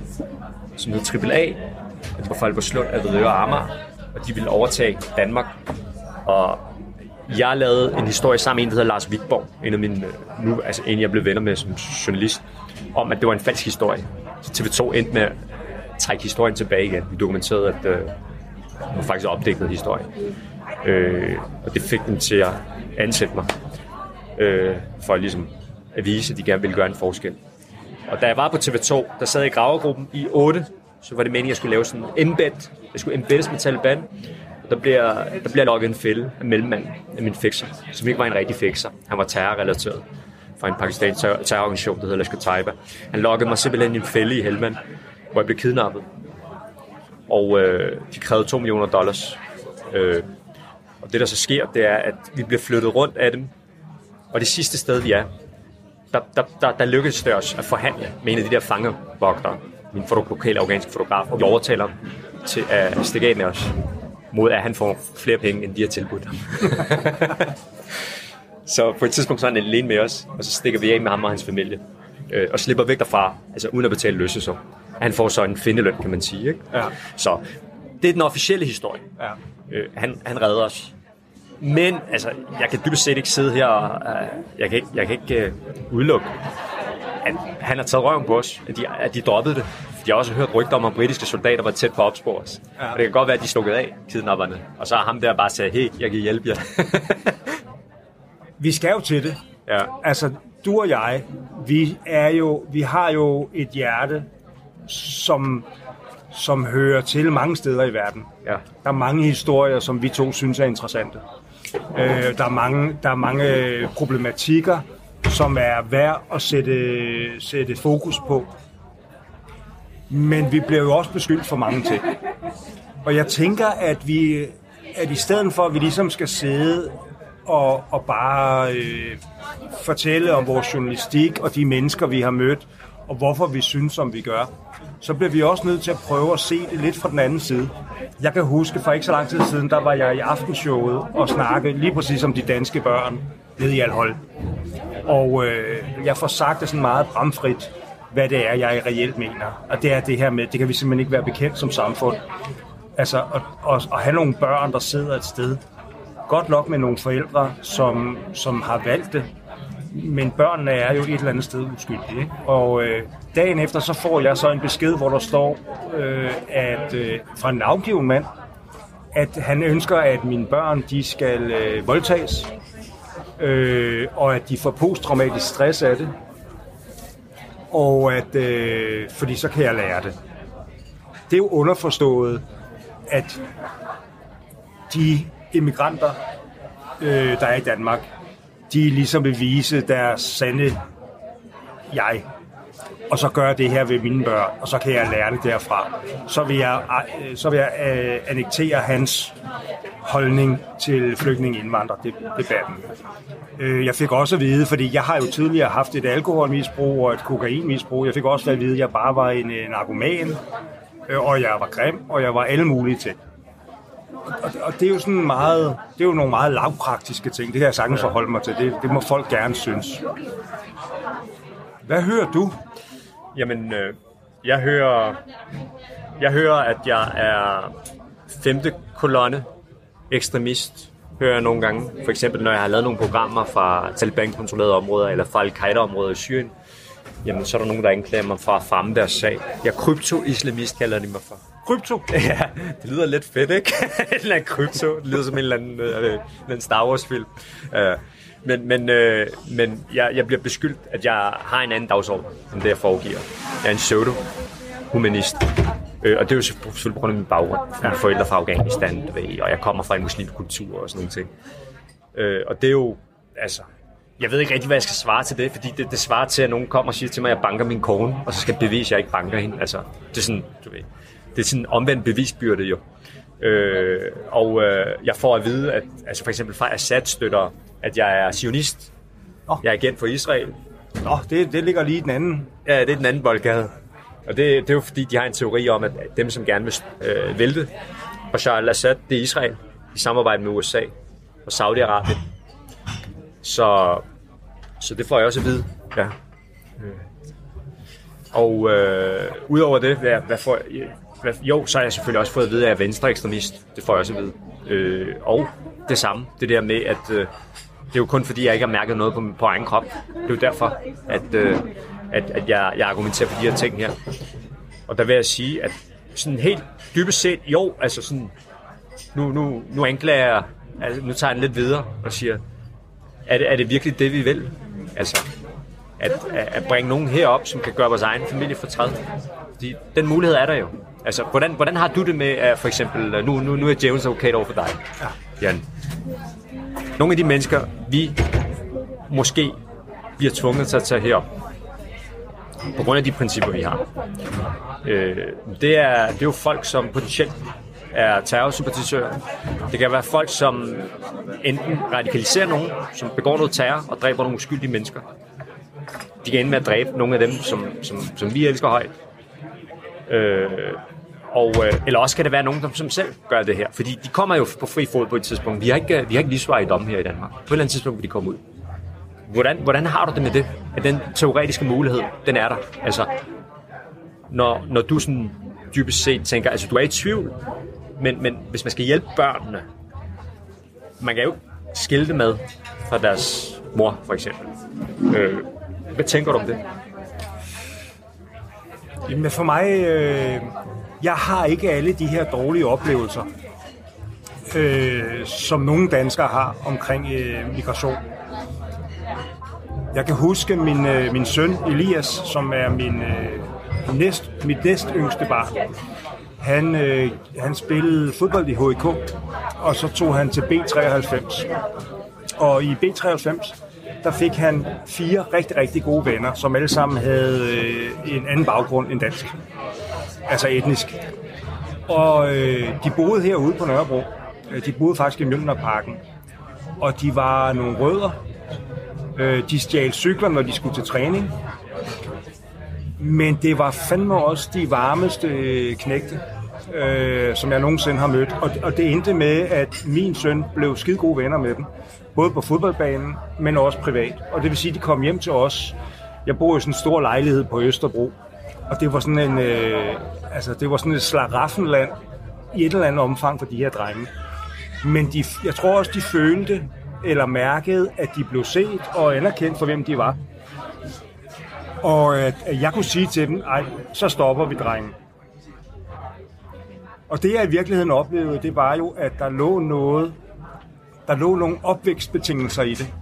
som hed AAA. Og Det var folk på Slund, Avedøre og Amager. Og de ville overtage Danmark og jeg lavede en historie sammen med en, der hedder Lars Wittborg, en af mine, øh, nu, altså en jeg blev venner med som journalist, om at det var en falsk historie. Så TV2 endte med trække historien tilbage igen. Vi dokumenterede, at øh, det var faktisk opdækket historie. Øh, og det fik dem til at ansætte mig, øh, for ligesom at vise, at de gerne ville gøre en forskel. Og da jeg var på TV2, der sad jeg i gravergruppen i 8, så var det meningen, at jeg skulle lave sådan en embed. Jeg skulle embeddes med Taliban, der bliver, der bliver lukket en fælde af mellemmanden af min fixer, som ikke var en rigtig fixer. Han var terrorrelateret. fra en pakistansk terrororganisation, der hedder Lashkar Taiba. Han lokkede mig simpelthen i en fælde i Helmand, hvor jeg blev kidnappet. Og øh, de krævede 2 millioner dollars. Øh, og det, der så sker, det er, at vi bliver flyttet rundt af dem. Og det sidste sted, vi er, der, der, der, der lykkedes det os at forhandle med en af de der fangevogtere, min fotog, lokale afghanske fotograf, og vi overtaler ham til at stikke af med os, mod at han får flere penge, end de har tilbudt ham. så på et tidspunkt så er han alene med os, og så stikker vi af med ham og hans familie, øh, og slipper væk derfra, altså uden at betale løsesum. Han får så en findeløn, kan man sige. Ikke? Ja. Så det er den officielle historie. Ja. Øh, han, han redder os. Men altså, jeg kan dybest set ikke sidde her og uh, jeg kan ikke, jeg kan ikke uh, udelukke, at han har taget røven på os, at de, at de droppede det. Jeg har også hørt rygter om, at britiske soldater var tæt på at opspore os. Ja. Og det kan godt være, at de slukkede af, kidnapperne. Og så har ham der bare sagt, hey, jeg kan hjælpe jer. Vi skal jo til det. ja. Altså, du og jeg, vi, er jo, vi har jo et hjerte, som, som hører til mange steder i verden. Ja. Der er mange historier, som vi to synes er interessante. Øh, der, er mange, der er mange problematikker, som er værd at sætte, sætte fokus på. Men vi bliver jo også beskyldt for mange ting. Og jeg tænker, at vi at i stedet for, at vi ligesom skal sidde og, og bare øh, fortælle om vores journalistik og de mennesker, vi har mødt, og hvorfor vi synes, som vi gør, så bliver vi også nødt til at prøve at se det lidt fra den anden side. Jeg kan huske, for ikke så lang tid siden, der var jeg i aftenshowet og snakke lige præcis om de danske børn nede i Alhold. Og øh, jeg får sagt det sådan meget bramfrit, hvad det er, jeg reelt mener. Og det er det her med, det kan vi simpelthen ikke være bekendt som samfund. Altså at, at, at have nogle børn, der sidder et sted. Godt nok med nogle forældre, som, som har valgt det, men børnene er jo et eller andet sted uskyldige. Ikke? Og øh, dagen efter, så får jeg så en besked, hvor der står, øh, at øh, fra en afgiven mand, at han ønsker, at mine børn de skal øh, voldtages, øh, og at de får posttraumatisk stress af det, og at, øh, fordi så kan jeg lære det. Det er jo underforstået, at de immigranter, øh, der er i Danmark, de ligesom vil vise deres sande jeg. Og så gør jeg det her ved mine børn, og så kan jeg lære det derfra. Så vil jeg, øh, så vil jeg øh, annektere hans holdning til flygtninge-indvandrer-debatten. Øh, jeg fik også at vide, fordi jeg har jo tidligere haft et alkoholmisbrug og et kokainmisbrug. Jeg fik også at vide, at jeg bare var en, øh, en argument, øh, og jeg var grim, og jeg var alle mulige ting. Og, og det er jo sådan meget, det er jo nogle meget lavpraktiske ting. Det kan jeg sagtens forholde mig til. Det, det må folk gerne synes. Hvad hører du? Jamen, øh, jeg hører, jeg hører, at jeg er femte kolonne ekstremist, hører jeg nogle gange. For eksempel, når jeg har lavet nogle programmer fra Taliban-kontrollerede områder eller fra Al-Qaida-områder i Syrien, jamen, så er der nogen, der anklager mig for at fremme deres sag. Jeg er krypto-islamist, kalder de mig for. Krypto? Ja, det lyder lidt fedt, ikke? en eller anden krypto. Det lyder som en eller anden, øh, øh en anden Star Wars-film. Uh, øh, men men, øh, men jeg, jeg bliver beskyldt, at jeg har en anden dagsorden, end det jeg foregiver. Jeg er en pseudo-humanist. Øh, og det er jo selvfølgelig på grund af min baggrund. Mine forældre fra Afghanistan, ved, og jeg kommer fra en muslimsk kultur og sådan noget ting. Øh, og det er jo, altså, jeg ved ikke rigtig, hvad jeg skal svare til det, fordi det, det svarer til, at nogen kommer og siger til mig, at jeg banker min kone, og så skal jeg bevise, at jeg ikke banker hende. Altså, det er sådan, du ved, det er sådan en omvendt bevisbyrde jo. Øh, og øh, jeg får at vide, at altså for eksempel fra Assad-støtter, at jeg er sionist. Nå. Jeg er agent for Israel. Nå, det, det ligger lige i den anden. Ja, det er den anden boldgade. Og det, det er jo fordi, de har en teori om, at dem, som gerne vil øh, vælte Bashar al-Assad, det er Israel, i samarbejde med USA og Saudi-Arabien. Så, så det får jeg også at vide. Ja. Og øh, udover det, hvad, hvad får jeg, hvad, jo, så har jeg selvfølgelig også fået at vide, at jeg er venstre ekstremist. Det får jeg også at vide. Øh, og det samme, det der med, at øh, det er jo kun fordi, jeg ikke har mærket noget på, på egen krop. Det er jo derfor, at, øh, at, at jeg, jeg argumenterer for de her ting her. Og der vil jeg sige, at sådan helt dybest set, jo, altså sådan, nu, nu, nu anklager jeg, altså, nu tager jeg den lidt videre og siger, er det, er det virkelig det, vi vil? Altså, at, at bringe nogen herop, som kan gøre vores egen familie fortræd. Fordi den mulighed er der jo. Altså, hvordan, hvordan har du det med, at for eksempel, nu, nu, nu er James okay over for dig, Jan. Nogle af de mennesker, vi måske bliver tvunget til at tage herop. På grund af de principper, vi har. Øh, det, er, det er jo folk, som potentielt er terrorsympatisører. Det kan være folk, som enten radikaliserer nogen, som begår noget terror og dræber nogle uskyldige mennesker. De kan ende med at dræbe nogle af dem, som, som, som vi elsker højt. Øh, og, øh, eller også kan det være nogen, der som selv gør det her. Fordi de kommer jo på fri fod på et tidspunkt. Vi har ikke, øh, vi har ikke livsvej i dom her i Danmark. På et eller andet tidspunkt vil de komme ud. Hvordan, hvordan har du det med det? At den teoretiske mulighed, den er der. Altså, når, når du sådan dybest set tænker, altså du er i tvivl, men, men hvis man skal hjælpe børnene, man kan jo skille det med fra deres mor, for eksempel. Øh, hvad tænker du om det? Jamen for mig, øh, jeg har ikke alle de her dårlige oplevelser, øh, som nogle danskere har omkring øh, migration. Jeg kan huske min, øh, min søn Elias, som er min, øh, næst, mit næst yngste barn. Han, øh, han spillede fodbold i HIK, og så tog han til B93. Og i B93, der fik han fire rigtig, rigtig gode venner, som alle sammen havde øh, en anden baggrund end dansk. Altså etnisk. Og øh, de boede herude på Nørrebro. Øh, de boede faktisk i Mjølnerparken. Og de var nogle rødder. Øh, de stjal cykler, når de skulle til træning. Men det var fandme også de varmeste øh, knægte, øh, som jeg nogensinde har mødt. Og, og det endte med, at min søn blev skide gode venner med dem. Både på fodboldbanen, men også privat. Og det vil sige, at de kom hjem til os. Jeg bor i sådan en stor lejlighed på Østerbro. Og det var sådan en, øh, altså det var sådan et slaraffenland i et eller andet omfang for de her drenge. Men de, jeg tror også, de følte eller mærkede, at de blev set og anerkendt for, hvem de var. Og at jeg kunne sige til dem, ej, så stopper vi, drengen. Og det jeg i virkeligheden oplevede, det var jo, at der lå noget, der lå nogle opvækstbetingelser i det,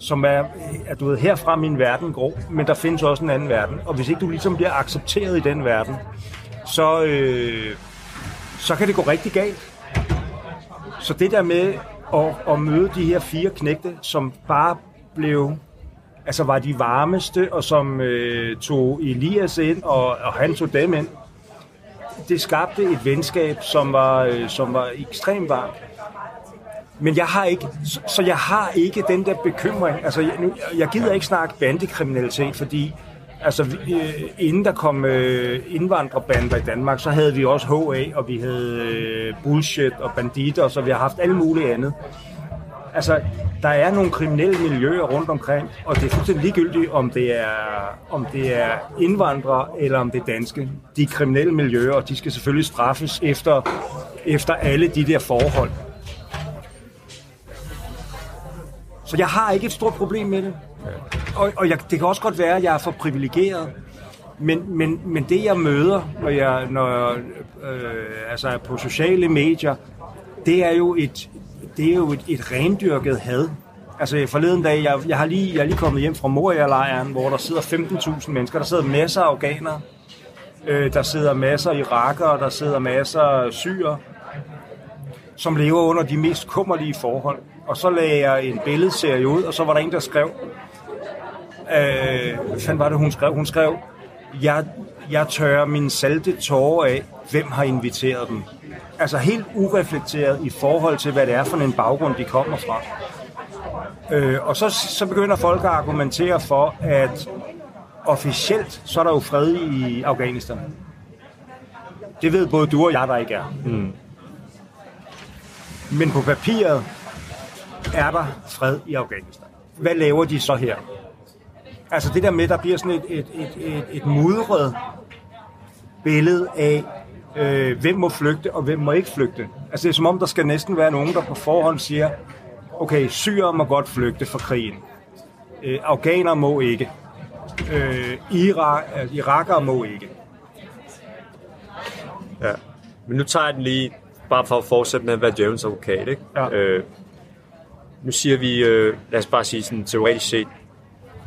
som er, at du ved, herfra min verden grå, men der findes også en anden verden. Og hvis ikke du ligesom bliver accepteret i den verden, så, øh, så kan det gå rigtig galt. Så det der med at, at møde de her fire knægte, som bare blev altså var de varmeste, og som øh, tog Elias ind, og, og han tog dem ind. Det skabte et venskab, som var, øh, som var ekstremt varmt. Men jeg har ikke, så jeg har ikke den der bekymring. Altså, jeg, nu, jeg gider ikke snakke bandekriminalitet, fordi altså, vi, øh, inden der kom øh, indvandrerbander i Danmark, så havde vi også HA, og vi havde øh, bullshit og banditter, så vi har haft alle mulige andet. Altså, der er nogle kriminelle miljøer rundt omkring, og det er fuldstændig ligegyldigt, om det er, om det er indvandrere eller om det er danske. De kriminelle miljøer, og de skal selvfølgelig straffes efter, efter alle de der forhold. Så jeg har ikke et stort problem med det. Og, og jeg, det kan også godt være, at jeg er for privilegeret. Men, men, men det jeg møder, når jeg, når jeg øh, altså er på sociale medier, det er jo et, det er jo et, et rendyrket had. Altså forleden dag, jeg, jeg, har lige, jeg er lige kommet hjem fra Moria-lejren, hvor der sidder 15.000 mennesker. Der sidder masser af afghanere. Øh, der sidder masser af irakere, der sidder masser af syre, som lever under de mest kummerlige forhold. Og så lagde jeg en billedserie ud, og så var der en, der skrev, øh, hvad fanden var det, hun skrev? Hun skrev, jeg, jeg tørrer min salte tårer af, hvem har inviteret dem? Altså helt ureflekteret i forhold til, hvad det er for en baggrund, de kommer fra. Øh, og så, så begynder folk at argumentere for, at officielt, så er der jo fred i Afghanistan. Det ved både du og jeg, der ikke er. Mm. Men på papiret er der fred i Afghanistan. Hvad laver de så her? Altså det der med, der bliver sådan et, et, et, et, et mudret billede af, øh, hvem må flygte og hvem må ikke flygte. Altså det er som om, der skal næsten være nogen, der på forhånd siger, okay, syre må godt flygte fra krigen. Øh, afghanere må ikke. Øh, Irak, øh, irakere må ikke. Ja. Men nu tager jeg den lige, bare for at fortsætte med at være djævelens advokat. Ikke? Ja. Øh, nu siger vi, øh, lad os bare sige sådan teoretisk set,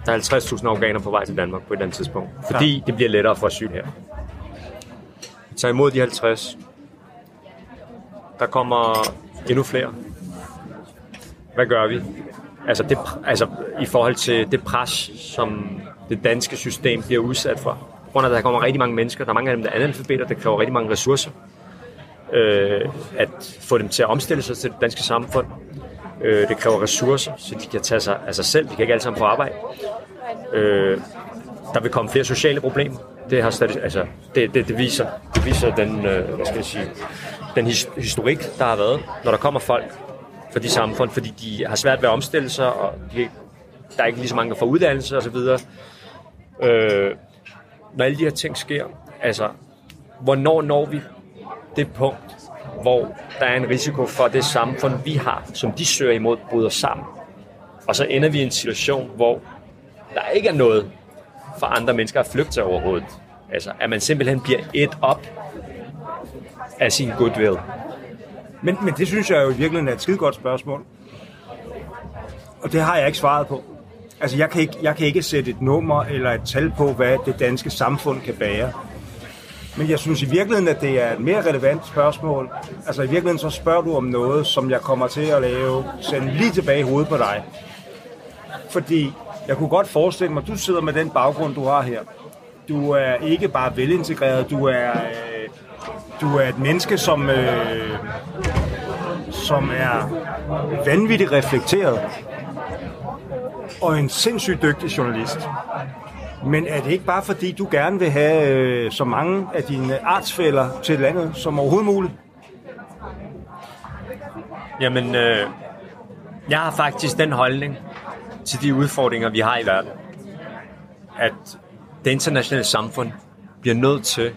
der er 50.000 afghanere på vej til Danmark på et eller andet tidspunkt. Fordi ja. det bliver lettere for asyl her. Vi tager imod de 50. Der kommer endnu flere. Hvad gør vi? Altså, det, altså i forhold til det pres, som det danske system bliver udsat for. På grund af, at der kommer rigtig mange mennesker, der er mange af dem, der er analfabeter, der kræver rigtig mange ressourcer. Øh, at få dem til at omstille sig til det danske samfund. Øh, det kræver ressourcer, så de kan tage sig af sig selv. De kan ikke alle sammen få arbejde. Øh, der vil komme flere sociale problemer. Det, har stadig, altså, det, det, det, viser, det viser den, øh, hvad skal jeg sige, den his- historik, der har været, når der kommer folk fra de samfund, fordi de har svært ved at omstille sig, og de, der er ikke lige så mange, der får uddannelse osv. Øh, når alle de her ting sker, altså, hvornår når vi det punkt, hvor der er en risiko for, at det samfund, vi har, som de søger imod, bryder sammen. Og så ender vi i en situation, hvor der ikke er noget for andre mennesker at flygte overhovedet. Altså, at man simpelthen bliver et op af sin goodwill. Men, men det synes jeg jo i virkeligheden er et skide godt spørgsmål. Og det har jeg ikke svaret på. Altså, jeg kan, ikke, jeg kan ikke sætte et nummer eller et tal på, hvad det danske samfund kan bære. Men jeg synes i virkeligheden, at det er et mere relevant spørgsmål. Altså i virkeligheden så spørger du om noget, som jeg kommer til at lave, sende lige tilbage i hovedet på dig. Fordi jeg kunne godt forestille mig, at du sidder med den baggrund, du har her. Du er ikke bare velintegreret, du er, øh, du er et menneske, som, øh, som er vanvittigt reflekteret og en sindssygt dygtig journalist. Men er det ikke bare fordi, du gerne vil have øh, så mange af dine artsfælder til landet som overhovedet muligt? Jamen, øh, jeg har faktisk den holdning til de udfordringer, vi har i verden, at det internationale samfund bliver nødt til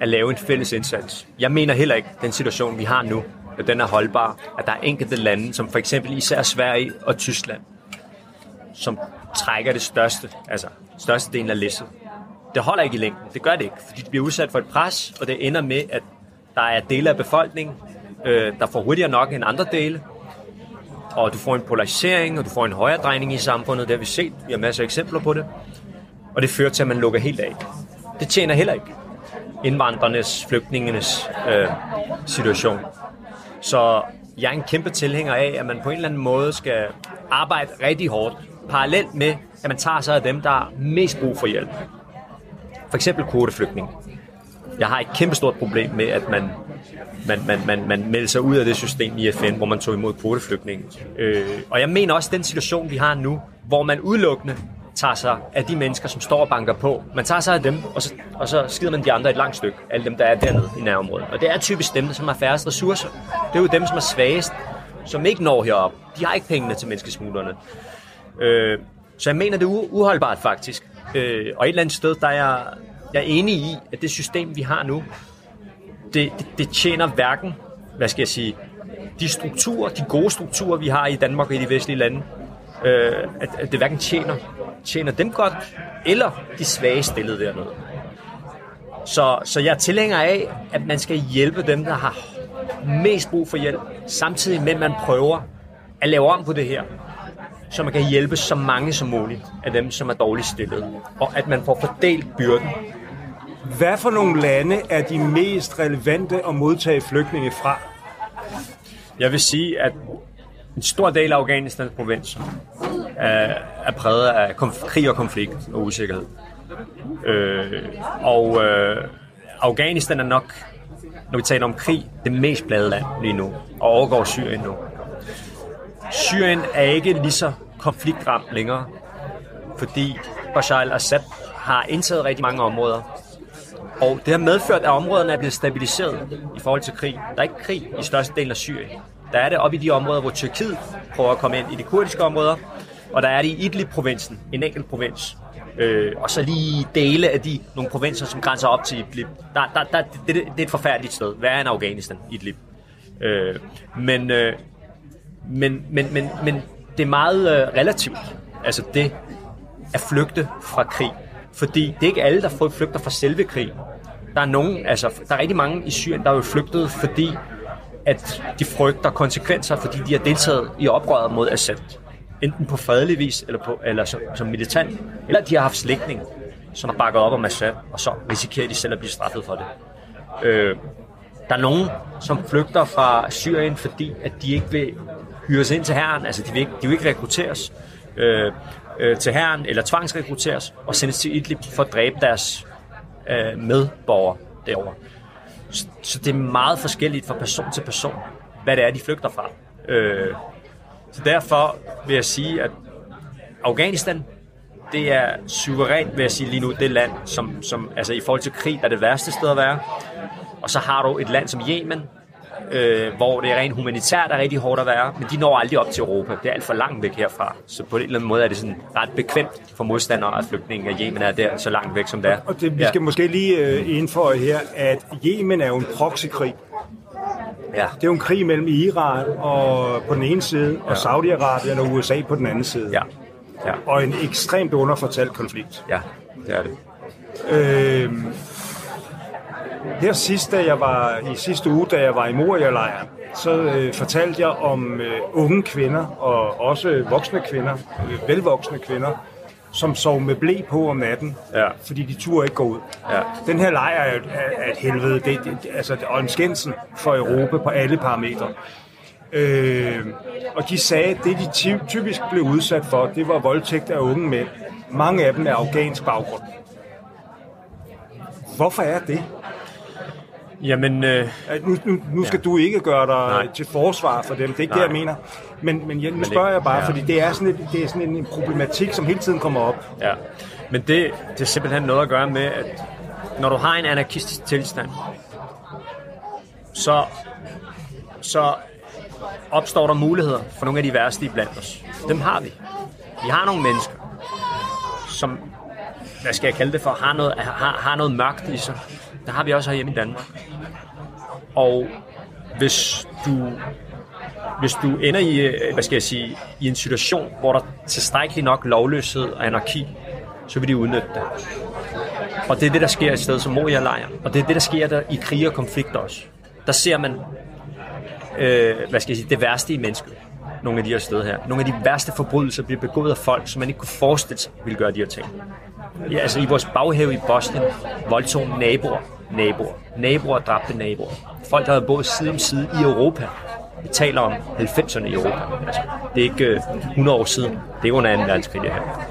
at lave en fælles indsats. Jeg mener heller ikke, at den situation, vi har nu, at den er holdbar, at der er enkelte lande, som for eksempel især Sverige og Tyskland, som trækker det største, altså største del af læsset. Det holder ikke i længden. Det gør det ikke, fordi de bliver udsat for et pres, og det ender med, at der er dele af befolkningen, øh, der får hurtigere nok end andre dele, og du får en polarisering, og du får en højere drejning i samfundet. Det har vi set. Vi har masser af eksempler på det. Og det fører til, at man lukker helt af. Det tjener heller ikke indvandrernes, flygtningenes øh, situation. Så jeg er en kæmpe tilhænger af, at man på en eller anden måde skal arbejde rigtig hårdt, parallelt med, at man tager sig af dem, der har mest brug for hjælp. For eksempel kvoteflygtning. Jeg har et kæmpestort problem med, at man, man, man, man, man melder sig ud af det system i FN, hvor man tog imod kvoteflygtninge. Øh, og jeg mener også, at den situation, vi har nu, hvor man udelukkende tager sig af de mennesker, som står og banker på. Man tager sig af dem, og så, og så skider man de andre et langt stykke. Alle dem, der er dernede i nærområdet. Og det er typisk dem, som har færrest ressourcer. Det er jo dem, som er svagest, som ikke når herop. De har ikke pengene til menneskesmuglerne. Øh, så jeg mener, det er uholdbart faktisk. Øh, og et eller andet sted, der er jeg, jeg er enig i, at det system, vi har nu, det, det, det tjener hverken, hvad skal jeg sige, de strukturer, de gode strukturer, vi har i Danmark og i de vestlige lande, øh, at, at det hverken tjener, tjener dem godt, eller de svage stillede dernede. Så, så jeg er tilhænger af, at man skal hjælpe dem, der har mest brug for hjælp, samtidig med, at man prøver at lave om på det her, så man kan hjælpe så mange som muligt af dem, som er dårligt stillet, og at man får fordelt byrden. Hvad for nogle lande er de mest relevante at modtage flygtninge fra? Jeg vil sige, at en stor del af Afghanistans provins er, er præget af konf- krig og konflikt og usikkerhed. Øh, og øh, Afghanistan er nok, når vi taler om krig, det mest plagede land lige nu, og overgår Syrien nu. Syrien er ikke lige så konfliktramt længere, fordi Bashar al-Assad har indtaget rigtig mange områder. Og det har medført, at områderne er blevet stabiliseret i forhold til krig. Der er ikke krig i størstedelen af Syrien. Der er det oppe i de områder, hvor Tyrkiet prøver at komme ind i de kurdiske områder, og der er det i Idlib-provinsen, en enkelt provins. Øh, og så lige dele af de nogle provinser, som grænser op til Idlib. Der, der, der, det, det, det er et forfærdeligt sted. Hvad er en Afghanistan, Idlib? Øh, men, øh, men, men, men, men det er meget øh, relativt. Altså det at flygte fra krig. Fordi det er ikke alle, der flygter fra selve krig. Der er nogen, altså der er rigtig mange i Syrien, der er jo flygtet, fordi at de frygter konsekvenser, fordi de har deltaget i oprøret mod Assad. Enten på fredelig vis, eller, på, eller som, som militant, eller de har haft slægtning, som har bakket op om Assad, og så risikerer de selv at blive straffet for det. Øh, der er nogen, som flygter fra Syrien, fordi at de ikke vil hyres ind til herren, altså de vil ikke, de vil ikke rekrutteres øh, øh, til herren, eller tvangsrekrutteres, og sendes til Idlib for at dræbe deres øh, medborgere derovre. Så, så det er meget forskelligt fra person til person, hvad det er, de flygter fra. Øh, så derfor vil jeg sige, at Afghanistan, det er suverænt, vil jeg sige lige nu, det land, som, som altså i forhold til krig, er det værste sted at være. Og så har du et land som Yemen, øh, hvor det er rent humanitært er rigtig hårdt at være, men de når aldrig op til Europa. Det er alt for langt væk herfra. Så på en eller anden måde er det sådan ret bekvemt for modstandere af flygtninge, at Yemen er der så langt væk, som det er. Og det, vi skal ja. måske lige øh, indføje her, at Yemen er jo en proxykrig. Ja. Det er jo en krig mellem Iran og på den ene side, og Saudi-Arabien og USA på den anden side. Ja. Ja. Og en ekstremt underfortalt konflikt. Ja, det er det. Øh, her sidst, da jeg var i sidste uge, da jeg var i Moria-lejren, så øh, fortalte jeg om øh, unge kvinder og også voksne kvinder, øh, velvoksne kvinder, som sov med blæ på om natten, Ja. fordi de turde ikke gå ud. Ja. Den her lejr er, er, er et helvede, det, det, altså, og en skændsel for Europa på alle parametre. Øh, og de sagde, at det de ty- typisk blev udsat for, det var voldtægt af unge mænd. Mange af dem er afghansk baggrund. Hvorfor er det? Jamen, øh, Nu, nu, nu skal ja. du ikke gøre dig Nej. Til forsvar for dem, det er ikke Nej. det, jeg mener. Men, men jeg, nu det- spørger jeg bare, ja. fordi det er, sådan et, det er sådan en, en problematik, som hele tiden kommer op. Ja, men det, det er simpelthen noget at gøre med, at når du har en anarkistisk tilstand, så, så opstår der muligheder for nogle af de værste blandt os. Dem har vi. Vi har nogle mennesker, som, hvad skal jeg kalde det for, har noget, har, har noget mørkt i sig. Det har vi også herhjemme i Danmark. Og hvis du hvis du ender i, øh, hvad skal jeg sige, i en situation, hvor der er tilstrækkeligt nok lovløshed og anarki, så vil de udnytte det. Og det er det, der sker et sted som Moria-lejren. Og det er det, der sker der i krig og konflikter også. Der ser man, øh, hvad skal jeg sige, det værste i mennesket. Nogle af de her steder her. Nogle af de værste forbrydelser bliver begået af folk, som man ikke kunne forestille sig ville gøre de her ting. Ja, altså i vores baghave i Bosnien voldtog naboer, naboer, naboer dræbte naboer. Folk, der havde boet side om side i Europa. Vi taler om 90'erne i Europa. Altså, det er ikke øh, 100 år siden. Det er under 2. verdenskrig, det her.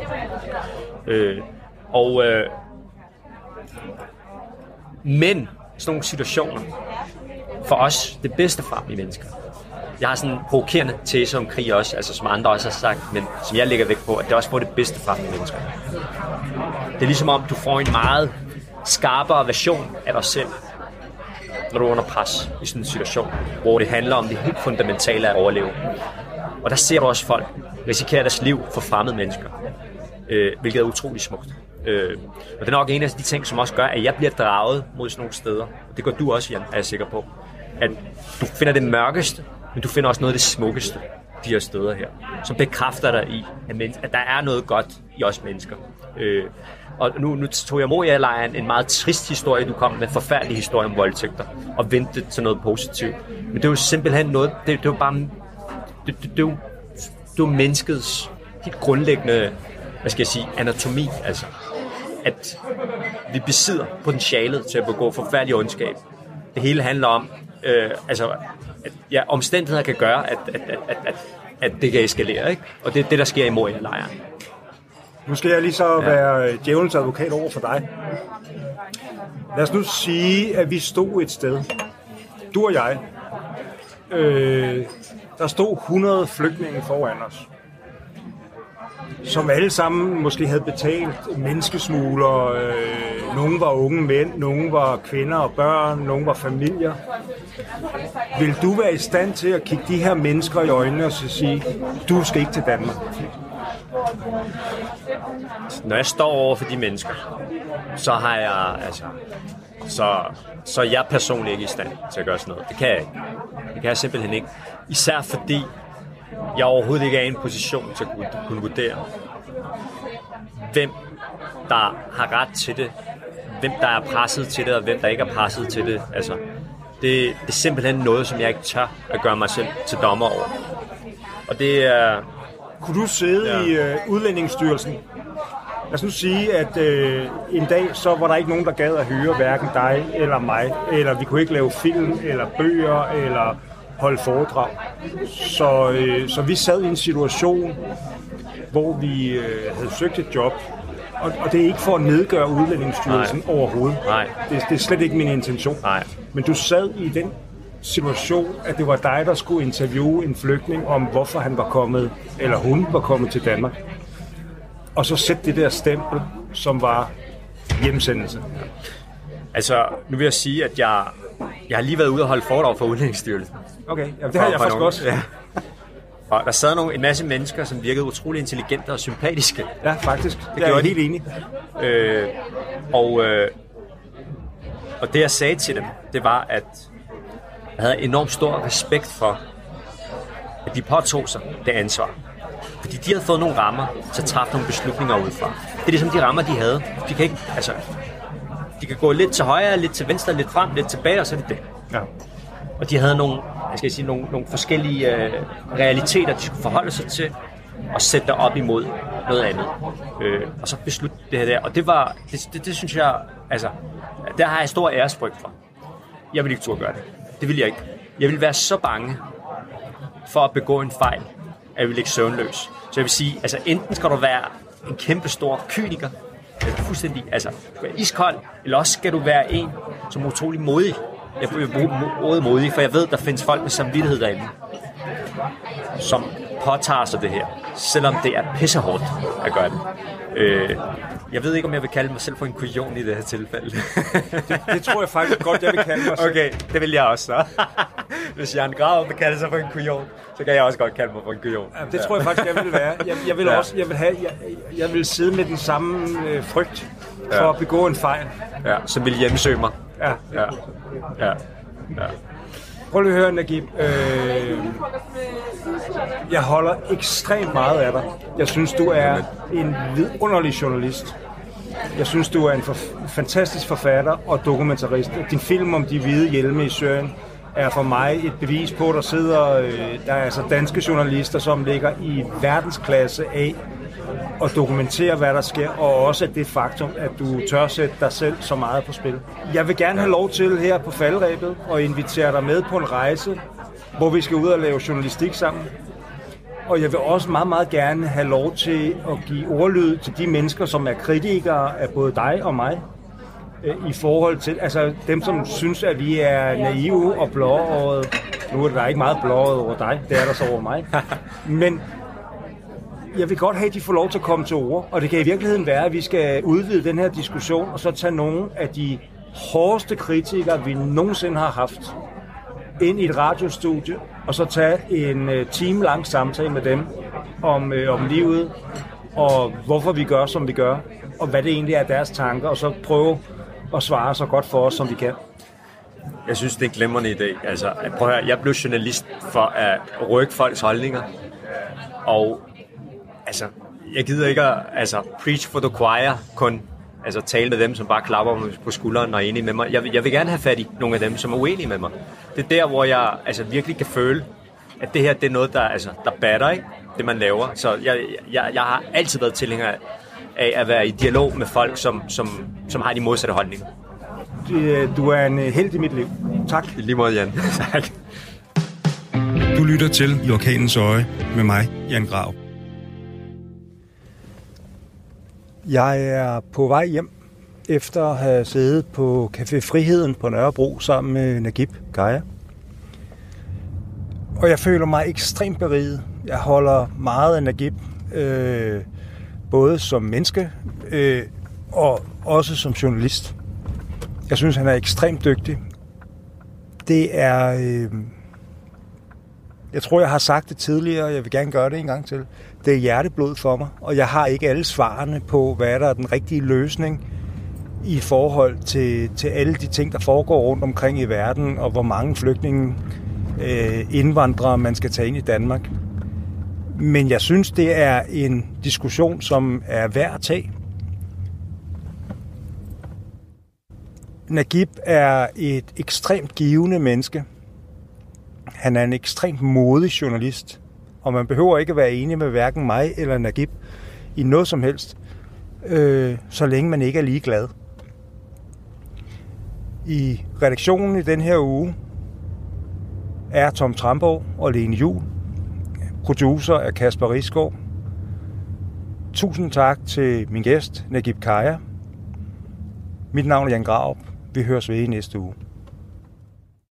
Øh, og, øh, men sådan nogle situationer, for os, det bedste frem i mennesker. Jeg har sådan en provokerende tese om krig også, altså som andre også har sagt, men som jeg lægger væk på, at det også får det bedste frem i mennesker. Det er ligesom om, du får en meget skarpere version af dig selv, når du er under pres i sådan en situation, hvor det handler om det helt fundamentale at overleve. Og der ser du også folk risikere deres liv for fremmede mennesker, øh, hvilket er utrolig smukt. Øh, og det er nok en af de ting, som også gør, at jeg bliver draget mod sådan nogle steder. Og det gør du også, Jan, er jeg sikker på. At du finder det mørkeste, men du finder også noget af det smukkeste de her steder her, som bekræfter dig i, at, men, at der er noget godt i os mennesker. Øh, og nu, nu tog jeg Moria-lejren en meget trist historie, du kom med, forfærdelig historie om voldtægter, og vendte det til noget positivt. Men det er jo simpelthen noget, det, det er jo bare, det, det, det, er jo, det er jo menneskets helt grundlæggende, hvad skal jeg sige, anatomi, altså. At vi besidder potentialet til at begå forfærdelig ondskab. Det hele handler om, øh, altså, at ja, omstændigheder kan gøre, at, at, at, at, at, at det kan eskalere, ikke? Og det er det, der sker i Moria-lejren. Nu skal jeg lige så ja. være øh, djævelens advokat over for dig. Lad os nu sige, at vi stod et sted. Du og jeg. Øh, der stod 100 flygtninge foran os. Som alle sammen måske havde betalt menneskesmugler. Øh, nogle var unge mænd, nogle var kvinder og børn, nogle var familier. Vil du være i stand til at kigge de her mennesker i øjnene og så sige, du skal ikke til Danmark? Når jeg står over for de mennesker, så har jeg, altså, så, så er jeg personligt ikke i stand til at gøre sådan noget. Det kan jeg ikke. Det kan jeg simpelthen ikke. Især fordi jeg overhovedet ikke er i en position til at kunne- kunne vurdere, hvem der har ret til det, hvem der er presset til det, og hvem der ikke er presset til det. Altså, det, det er simpelthen noget, som jeg ikke tør at gøre mig selv til dommer over. Og det er... Kunne du sidde Ja. i øh, Udlændingsstyrelsen? Lad os nu sige, at øh, en dag, så var der ikke nogen, der gad at høre hverken dig eller mig, eller vi kunne ikke lave film, eller bøger, eller holde foredrag. Så, øh, så vi sad i en situation, hvor vi øh, havde søgt et job, og, og det er ikke for at nedgøre udlændingsstyrelsen Nej. overhovedet. Nej. Det, det er slet ikke min intention. Nej. Men du sad i den situation, at det var dig, der skulle interviewe en flygtning om, hvorfor han var kommet, eller hun var kommet til Danmark. Og så sætte det der stempel, som var hjemsendelse. Altså, nu vil jeg sige, at jeg, jeg har lige været ude og holde foredrag for Udlændingsstyrelsen. Okay, ja, det har jeg faktisk også. Ja. Og der sad nogle, en masse mennesker, som virkede utrolig intelligente og sympatiske. Ja, faktisk. Det jeg er gjorde jeg helt enig. Øh, og, øh, og det jeg sagde til dem, det var, at havde enormt stor respekt for, at de påtog sig det ansvar. Fordi de havde fået nogle rammer til at træffe nogle beslutninger udefra. Det er ligesom de rammer, de havde. De kan ikke, altså, de kan gå lidt til højre, lidt til venstre, lidt frem, lidt tilbage, og så er det det. Ja. Og de havde nogle, jeg skal sige, nogle, nogle forskellige øh, realiteter, de skulle forholde sig til, og sætte det op imod noget andet. Øh, og så beslutte det her der. Og det var, det, det, det synes jeg, altså, der har jeg stor æresfrygt for. Jeg vil ikke turde gøre det. Det vil jeg ikke. Jeg vil være så bange for at begå en fejl, at jeg vil ligge søvnløs. Så jeg vil sige, altså enten skal du være en kæmpe stor kyniker, fuldstændig, altså du er iskold, eller også skal du være en, som er utrolig modig. Jeg vil bruge ordet modig, for jeg ved, der findes folk med samvittighed derinde, som påtager sig det her, selvom det er pissehårdt at gøre det. Øh, jeg ved ikke, om jeg vil kalde mig selv for en kujon i det her tilfælde. Det tror jeg faktisk godt, jeg vil kalde mig selv. Okay, det vil jeg også så. Hvis Jan Grav vil kalde sig for en kujon, så kan jeg også godt kalde mig for en kujon. Ja, det tror jeg faktisk, jeg vil være. Jeg, jeg vil Ja. også, jeg vil have, jeg, jeg vil sidde med den samme øh, frygt for Ja. at begå en fejl. Ja, som vil hjemsøge mig. Ja. Ja. Ja. ja. Prøv lige at høre, Nagib. Øh, jeg holder ekstremt meget af dig. Jeg synes, du er en vidunderlig journalist. Jeg synes, du er en for- fantastisk forfatter og dokumentarist. Din film om de hvide hjelme i Syrien er for mig et bevis på, at der sidder øh, der er altså danske journalister, som ligger i verdensklasse af og dokumentere, hvad der sker, og også det faktum, at du tør sætte dig selv så meget på spil. Jeg vil gerne have lov til her på faldrebet og invitere dig med på en rejse, hvor vi skal ud og lave journalistik sammen. Og jeg vil også meget, meget gerne have lov til at give ordlyd til de mennesker, som er kritikere af både dig og mig. øh, I forhold til, altså dem, som synes, at vi er naive og blåårede. Nu er der ikke meget blååret over dig, det er der så over mig. Men jeg vil godt have, at de får lov til at komme til ord, og det kan i virkeligheden være, at vi skal udvide den her diskussion, og så tage nogle af de hårdeste kritikere, vi nogensinde har haft, ind i et radiostudie, og så tage en øh, time lang samtale med dem om, øh, om livet, og hvorfor vi gør, som vi gør, og hvad det egentlig er deres tanker, og så prøve at svare så godt for os, som vi kan. Jeg synes, det er en glemrende idé. Altså, prøv at høre, jeg blev journalist for at rykke folks holdninger. Og altså, jeg gider ikke at altså, preach for the choir, kun altså, tale med dem, som bare klapper mig på skulderen og er enige med mig. Jeg vil, jeg vil gerne have fat i nogle af dem, som er uenige med mig. Det er der, hvor jeg altså, virkelig kan føle, at det her det er noget, der, altså, der batter, ikke? det man laver. Så jeg, jeg, jeg har altid været tilhænger af at være i dialog med folk, som, som, som har de modsatte holdninger. Øh, Du er en øh, held i mit liv. Tak. I lige måde, Jan. tak. Du lytter til I Orkanens Øje med mig, Jan Grav. Jeg er på vej hjem efter at have siddet på Café Friheden på Nørrebro sammen med Nagib Gaia. Og jeg føler mig ekstremt beriget. Jeg holder meget af Nagib, øh, både som menneske øh, og også som journalist. Jeg synes, han er ekstremt dygtig. Det er... Øh, jeg tror, jeg har sagt det tidligere, og jeg vil gerne gøre det en gang til. Det er hjerteblod for mig, og jeg har ikke alle svarene på, hvad der er den rigtige løsning i forhold til, til alle de ting, der foregår rundt omkring i verden, og hvor mange flygtninge, øh, indvandrere man skal tage ind i Danmark. Men jeg synes, det er en diskussion, som er værd at tage. Nagib er et ekstremt givende menneske. Han er en ekstremt modig journalist, og man behøver ikke at være enig med hverken mig eller Nagib i noget som helst, øh, så længe man ikke er lige glad. I redaktionen i den her uge er Tom Tramborg og Lene Jul. Producer er Kasper Risgaard. Tusind tak til min gæst, Nagib Kaja. Mit navn er Jan Graup. Vi høres ved i næste uge.